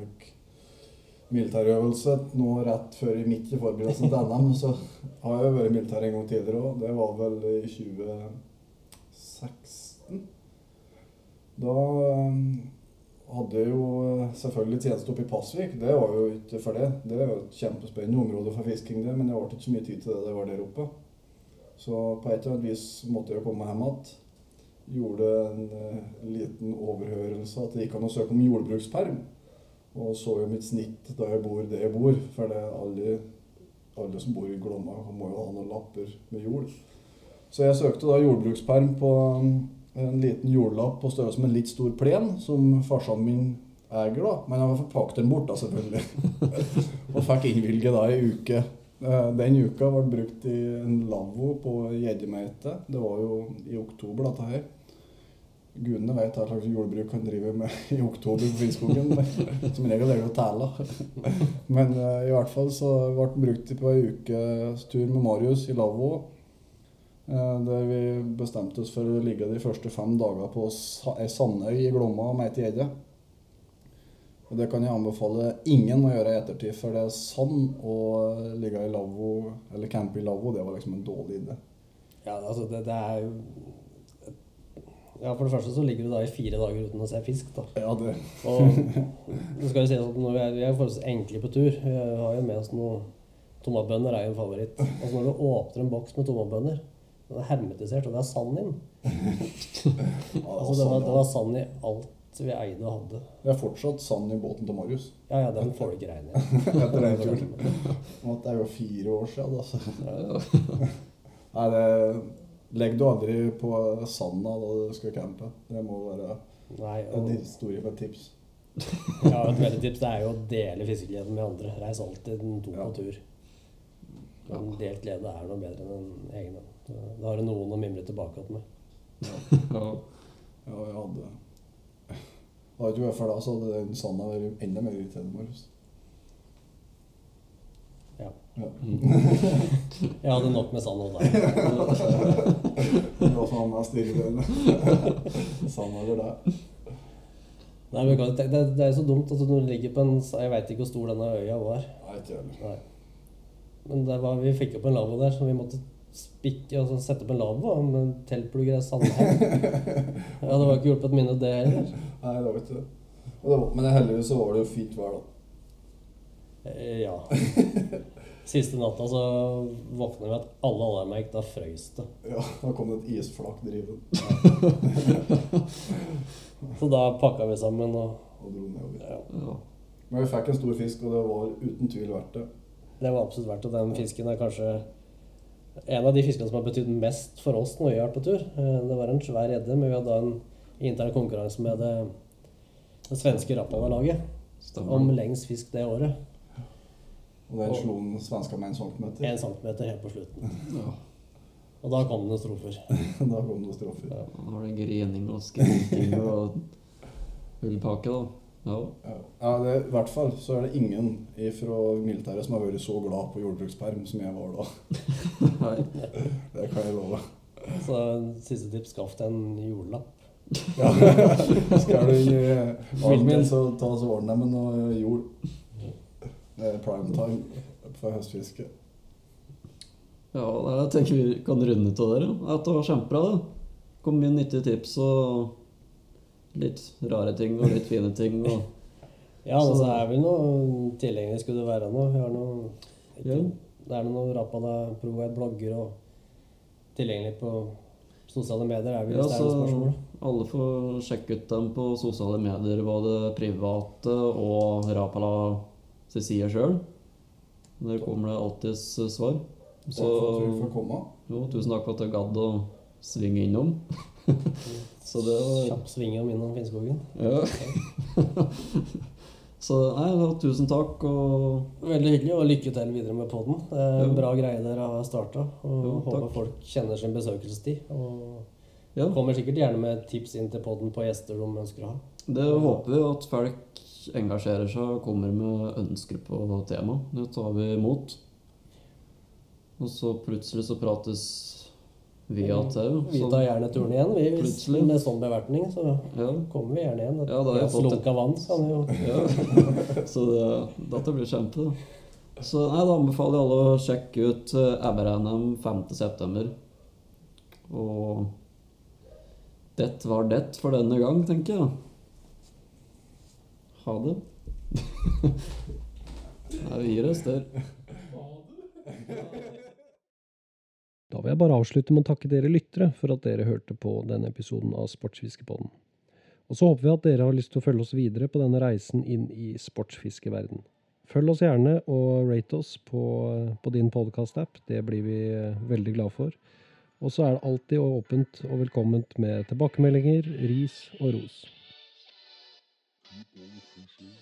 militærøvelse nå rett før i midt i forberedelsen til NM. Så har jeg vært militær en gang tidligere òg. Det var vel i 2016. Da um, hadde jeg jo eh, selvfølgelig tjeneste oppe i Pasvik. Det var jo ikke for det. Det er jo et kjempespennende område for fisking, det, men det ble ikke så mye tid til det det var der oppe. Så på et eller annet vis måtte jeg komme hjem igjen gjorde en eh, liten overhørelse at det gikk an å søke om jordbruksperm. Og så jo mitt snitt da jeg bor der jeg bor, for det er alle, alle som bor i Glomma, må jo ha noen lapper med jord. Så jeg søkte da jordbruksperm på um, en liten jordlapp på størrelse med en litt stor plen, som farsan min eier, da. Men jeg har pakket den bort, da, selvfølgelig. og fikk innvilget da ei uke. Eh, Den uka ble brukt i en lavvo på gjeddemeite. Det var jo i oktober, dette her. Gudene vet hva slags jordbruk han driver med i oktober på Finnskogen. Som regel er det jo tæla. Men uh, i hvert fall så ble den brukt på ei ukes tur med Marius i lavvo. Uh, Der vi bestemte oss for å ligge de første fem dager på ei sandøy i Glomma og meite gjedde. Og det kan jeg anbefale ingen å gjøre i ettertid, for det er sand å ligge i lavvo, eller campe i lavvo, det var liksom en dårlig idé. Ja, altså det, det er jo Ja, for det første så ligger du da i fire dager uten å se fisk, da. Ja, det Og det skal jo sies at når vi er, vi er forholdsvis enkle på tur. Vi har jo med oss noe Tomatbønner er jo en favoritt. Altså når du åpner en boks med tomatbønner, den er hermetisert, og det er sand inn. Altså det var, det var sand i alt vi eide og hadde. Det er fortsatt sand i båten til Marius. Ja, ja, den får du ikke regne i. Etter den turen. Det er jo fire år siden, altså. Nei, det Legg du aldri på sanda da du skal campe. Det må være Nei, en historie for et tips. ja, et veldig tips det er jo å dele fiskegleden med andre. Reis alltid en to Ja. på tur. En delt glede er noe bedre enn en egen. Da har du noen å mimre tilbake med. Ja. Ja, jeg hadde Hadde ikke vært for deg, så hadde den sanda vært enda mer irriterende, Marius. Ja. Ja. Jeg hadde nok med sand og deg. Det var faen meg stille Sand over deg. Nei, men tenke- det, det er jo så dumt at når du ligger på en Jeg veit ikke hvor stor denne øya var. Nei, ikke. Nei. Men det var, vi fikk opp en lavvo der, så vi måtte spikke, altså sette opp en lavvo med teltplugger og sandhaug. Ja, det var ikke hjulpet minne det heller. Nei, det var ikke det. Det men heldigvis så var det jo fint vær, da. Eh, Ja. Siste natta så våkna vi at alle alarmer gikk. Da frøys det. Ja, Da kom det et isflak driven Så da pakka vi sammen og og dro nedover. ja, Ja. Men vi fikk en stor fisk, og det var uten tvil verdt det. Det var absolutt verdt det. Den fisken er kanskje en av de fiskene som har betydd mest for oss når vi har vært på tur. Eh, Det var en svær gjedde, men vi hadde en intern konkurranse med det, det svenske Rappava-laget om lengst fisk det året. Og den slo den svenska med en centimeter. En centimeter helt på slutten. Ja. Og da kom det strofer. da kom det strofer. Ja. Da var det grining og skriking og fullpakke, da. Ja. Ja, ja det, i hvert fall så er det ingen fra militæret som har vært så glad på jordbruksperm som jeg var da. Det kan jeg love. Så siste tips skaff deg en jordlapp. Ja. Skal du i armen min, så ta så ordne med noe jord. Prime time for høstfiske. Ja, jeg tenker vi kan runde av dere. At det var kjempebra, det. Kom mye nyttige tips og litt rare ting og litt fine ting. Og Ja, altså, det er vel noe tilgjengelig skulle det være nå. Vi har noe Ja. Det er noe pro-guide-blogger og tilgjengelig på sosiale medier. er vel Ja, så spørsmål. alle får sjekke ut dem på sosiale medier, både private og Rapala sin sida sjøl. Der kommer det alltids svar. Takk for at vi Så jo, tusen takk for at du gadd å svinge innom. så det var Kjapp sving om innom Finnskogen. Ja. så nei, da, tusen takk, og Veldig hyggelig, og lykke til videre med podden. Det er en Jo. bra greie dere har starta. Håper takk. folk kjenner sin besøkelsestid. Og ja, kommer sikkert gjerne med tips inn til podden på gjester de ønsker å ha. det håper vi at folk engasjerer seg og kommer med ønsker på temaet. Det tar vi imot. Og så plutselig så prates vi av tau. Vi tar gjerne turen igjen, vi. Plutselig. med sånn bevertning, så Ja. kommer vi gjerne igjen. Ja, da har jeg fått det. Slunka vann, sa han jo. Ja. Så det, dette blir kjempe. da. Så nei, da anbefaler jeg alle å sjekke ut MRNM Ever-NM 5.9. Og det var det for denne gang, tenker jeg. Ha det. Nei, vi gir oss der. Da vil jeg bare avslutte med å takke dere lyttere for at dere hørte på denne episoden av Sportsfiskepodden. Og så håper vi at dere har lyst til å følge oss videre på denne reisen inn i sportsfiskeverden. Følg oss gjerne og rate oss på, på din podkast-app. Det blir vi eh, veldig glad for. Og så er det alltid åpent og velkomment med tilbakemeldinger, ris og ros. 民国二十四。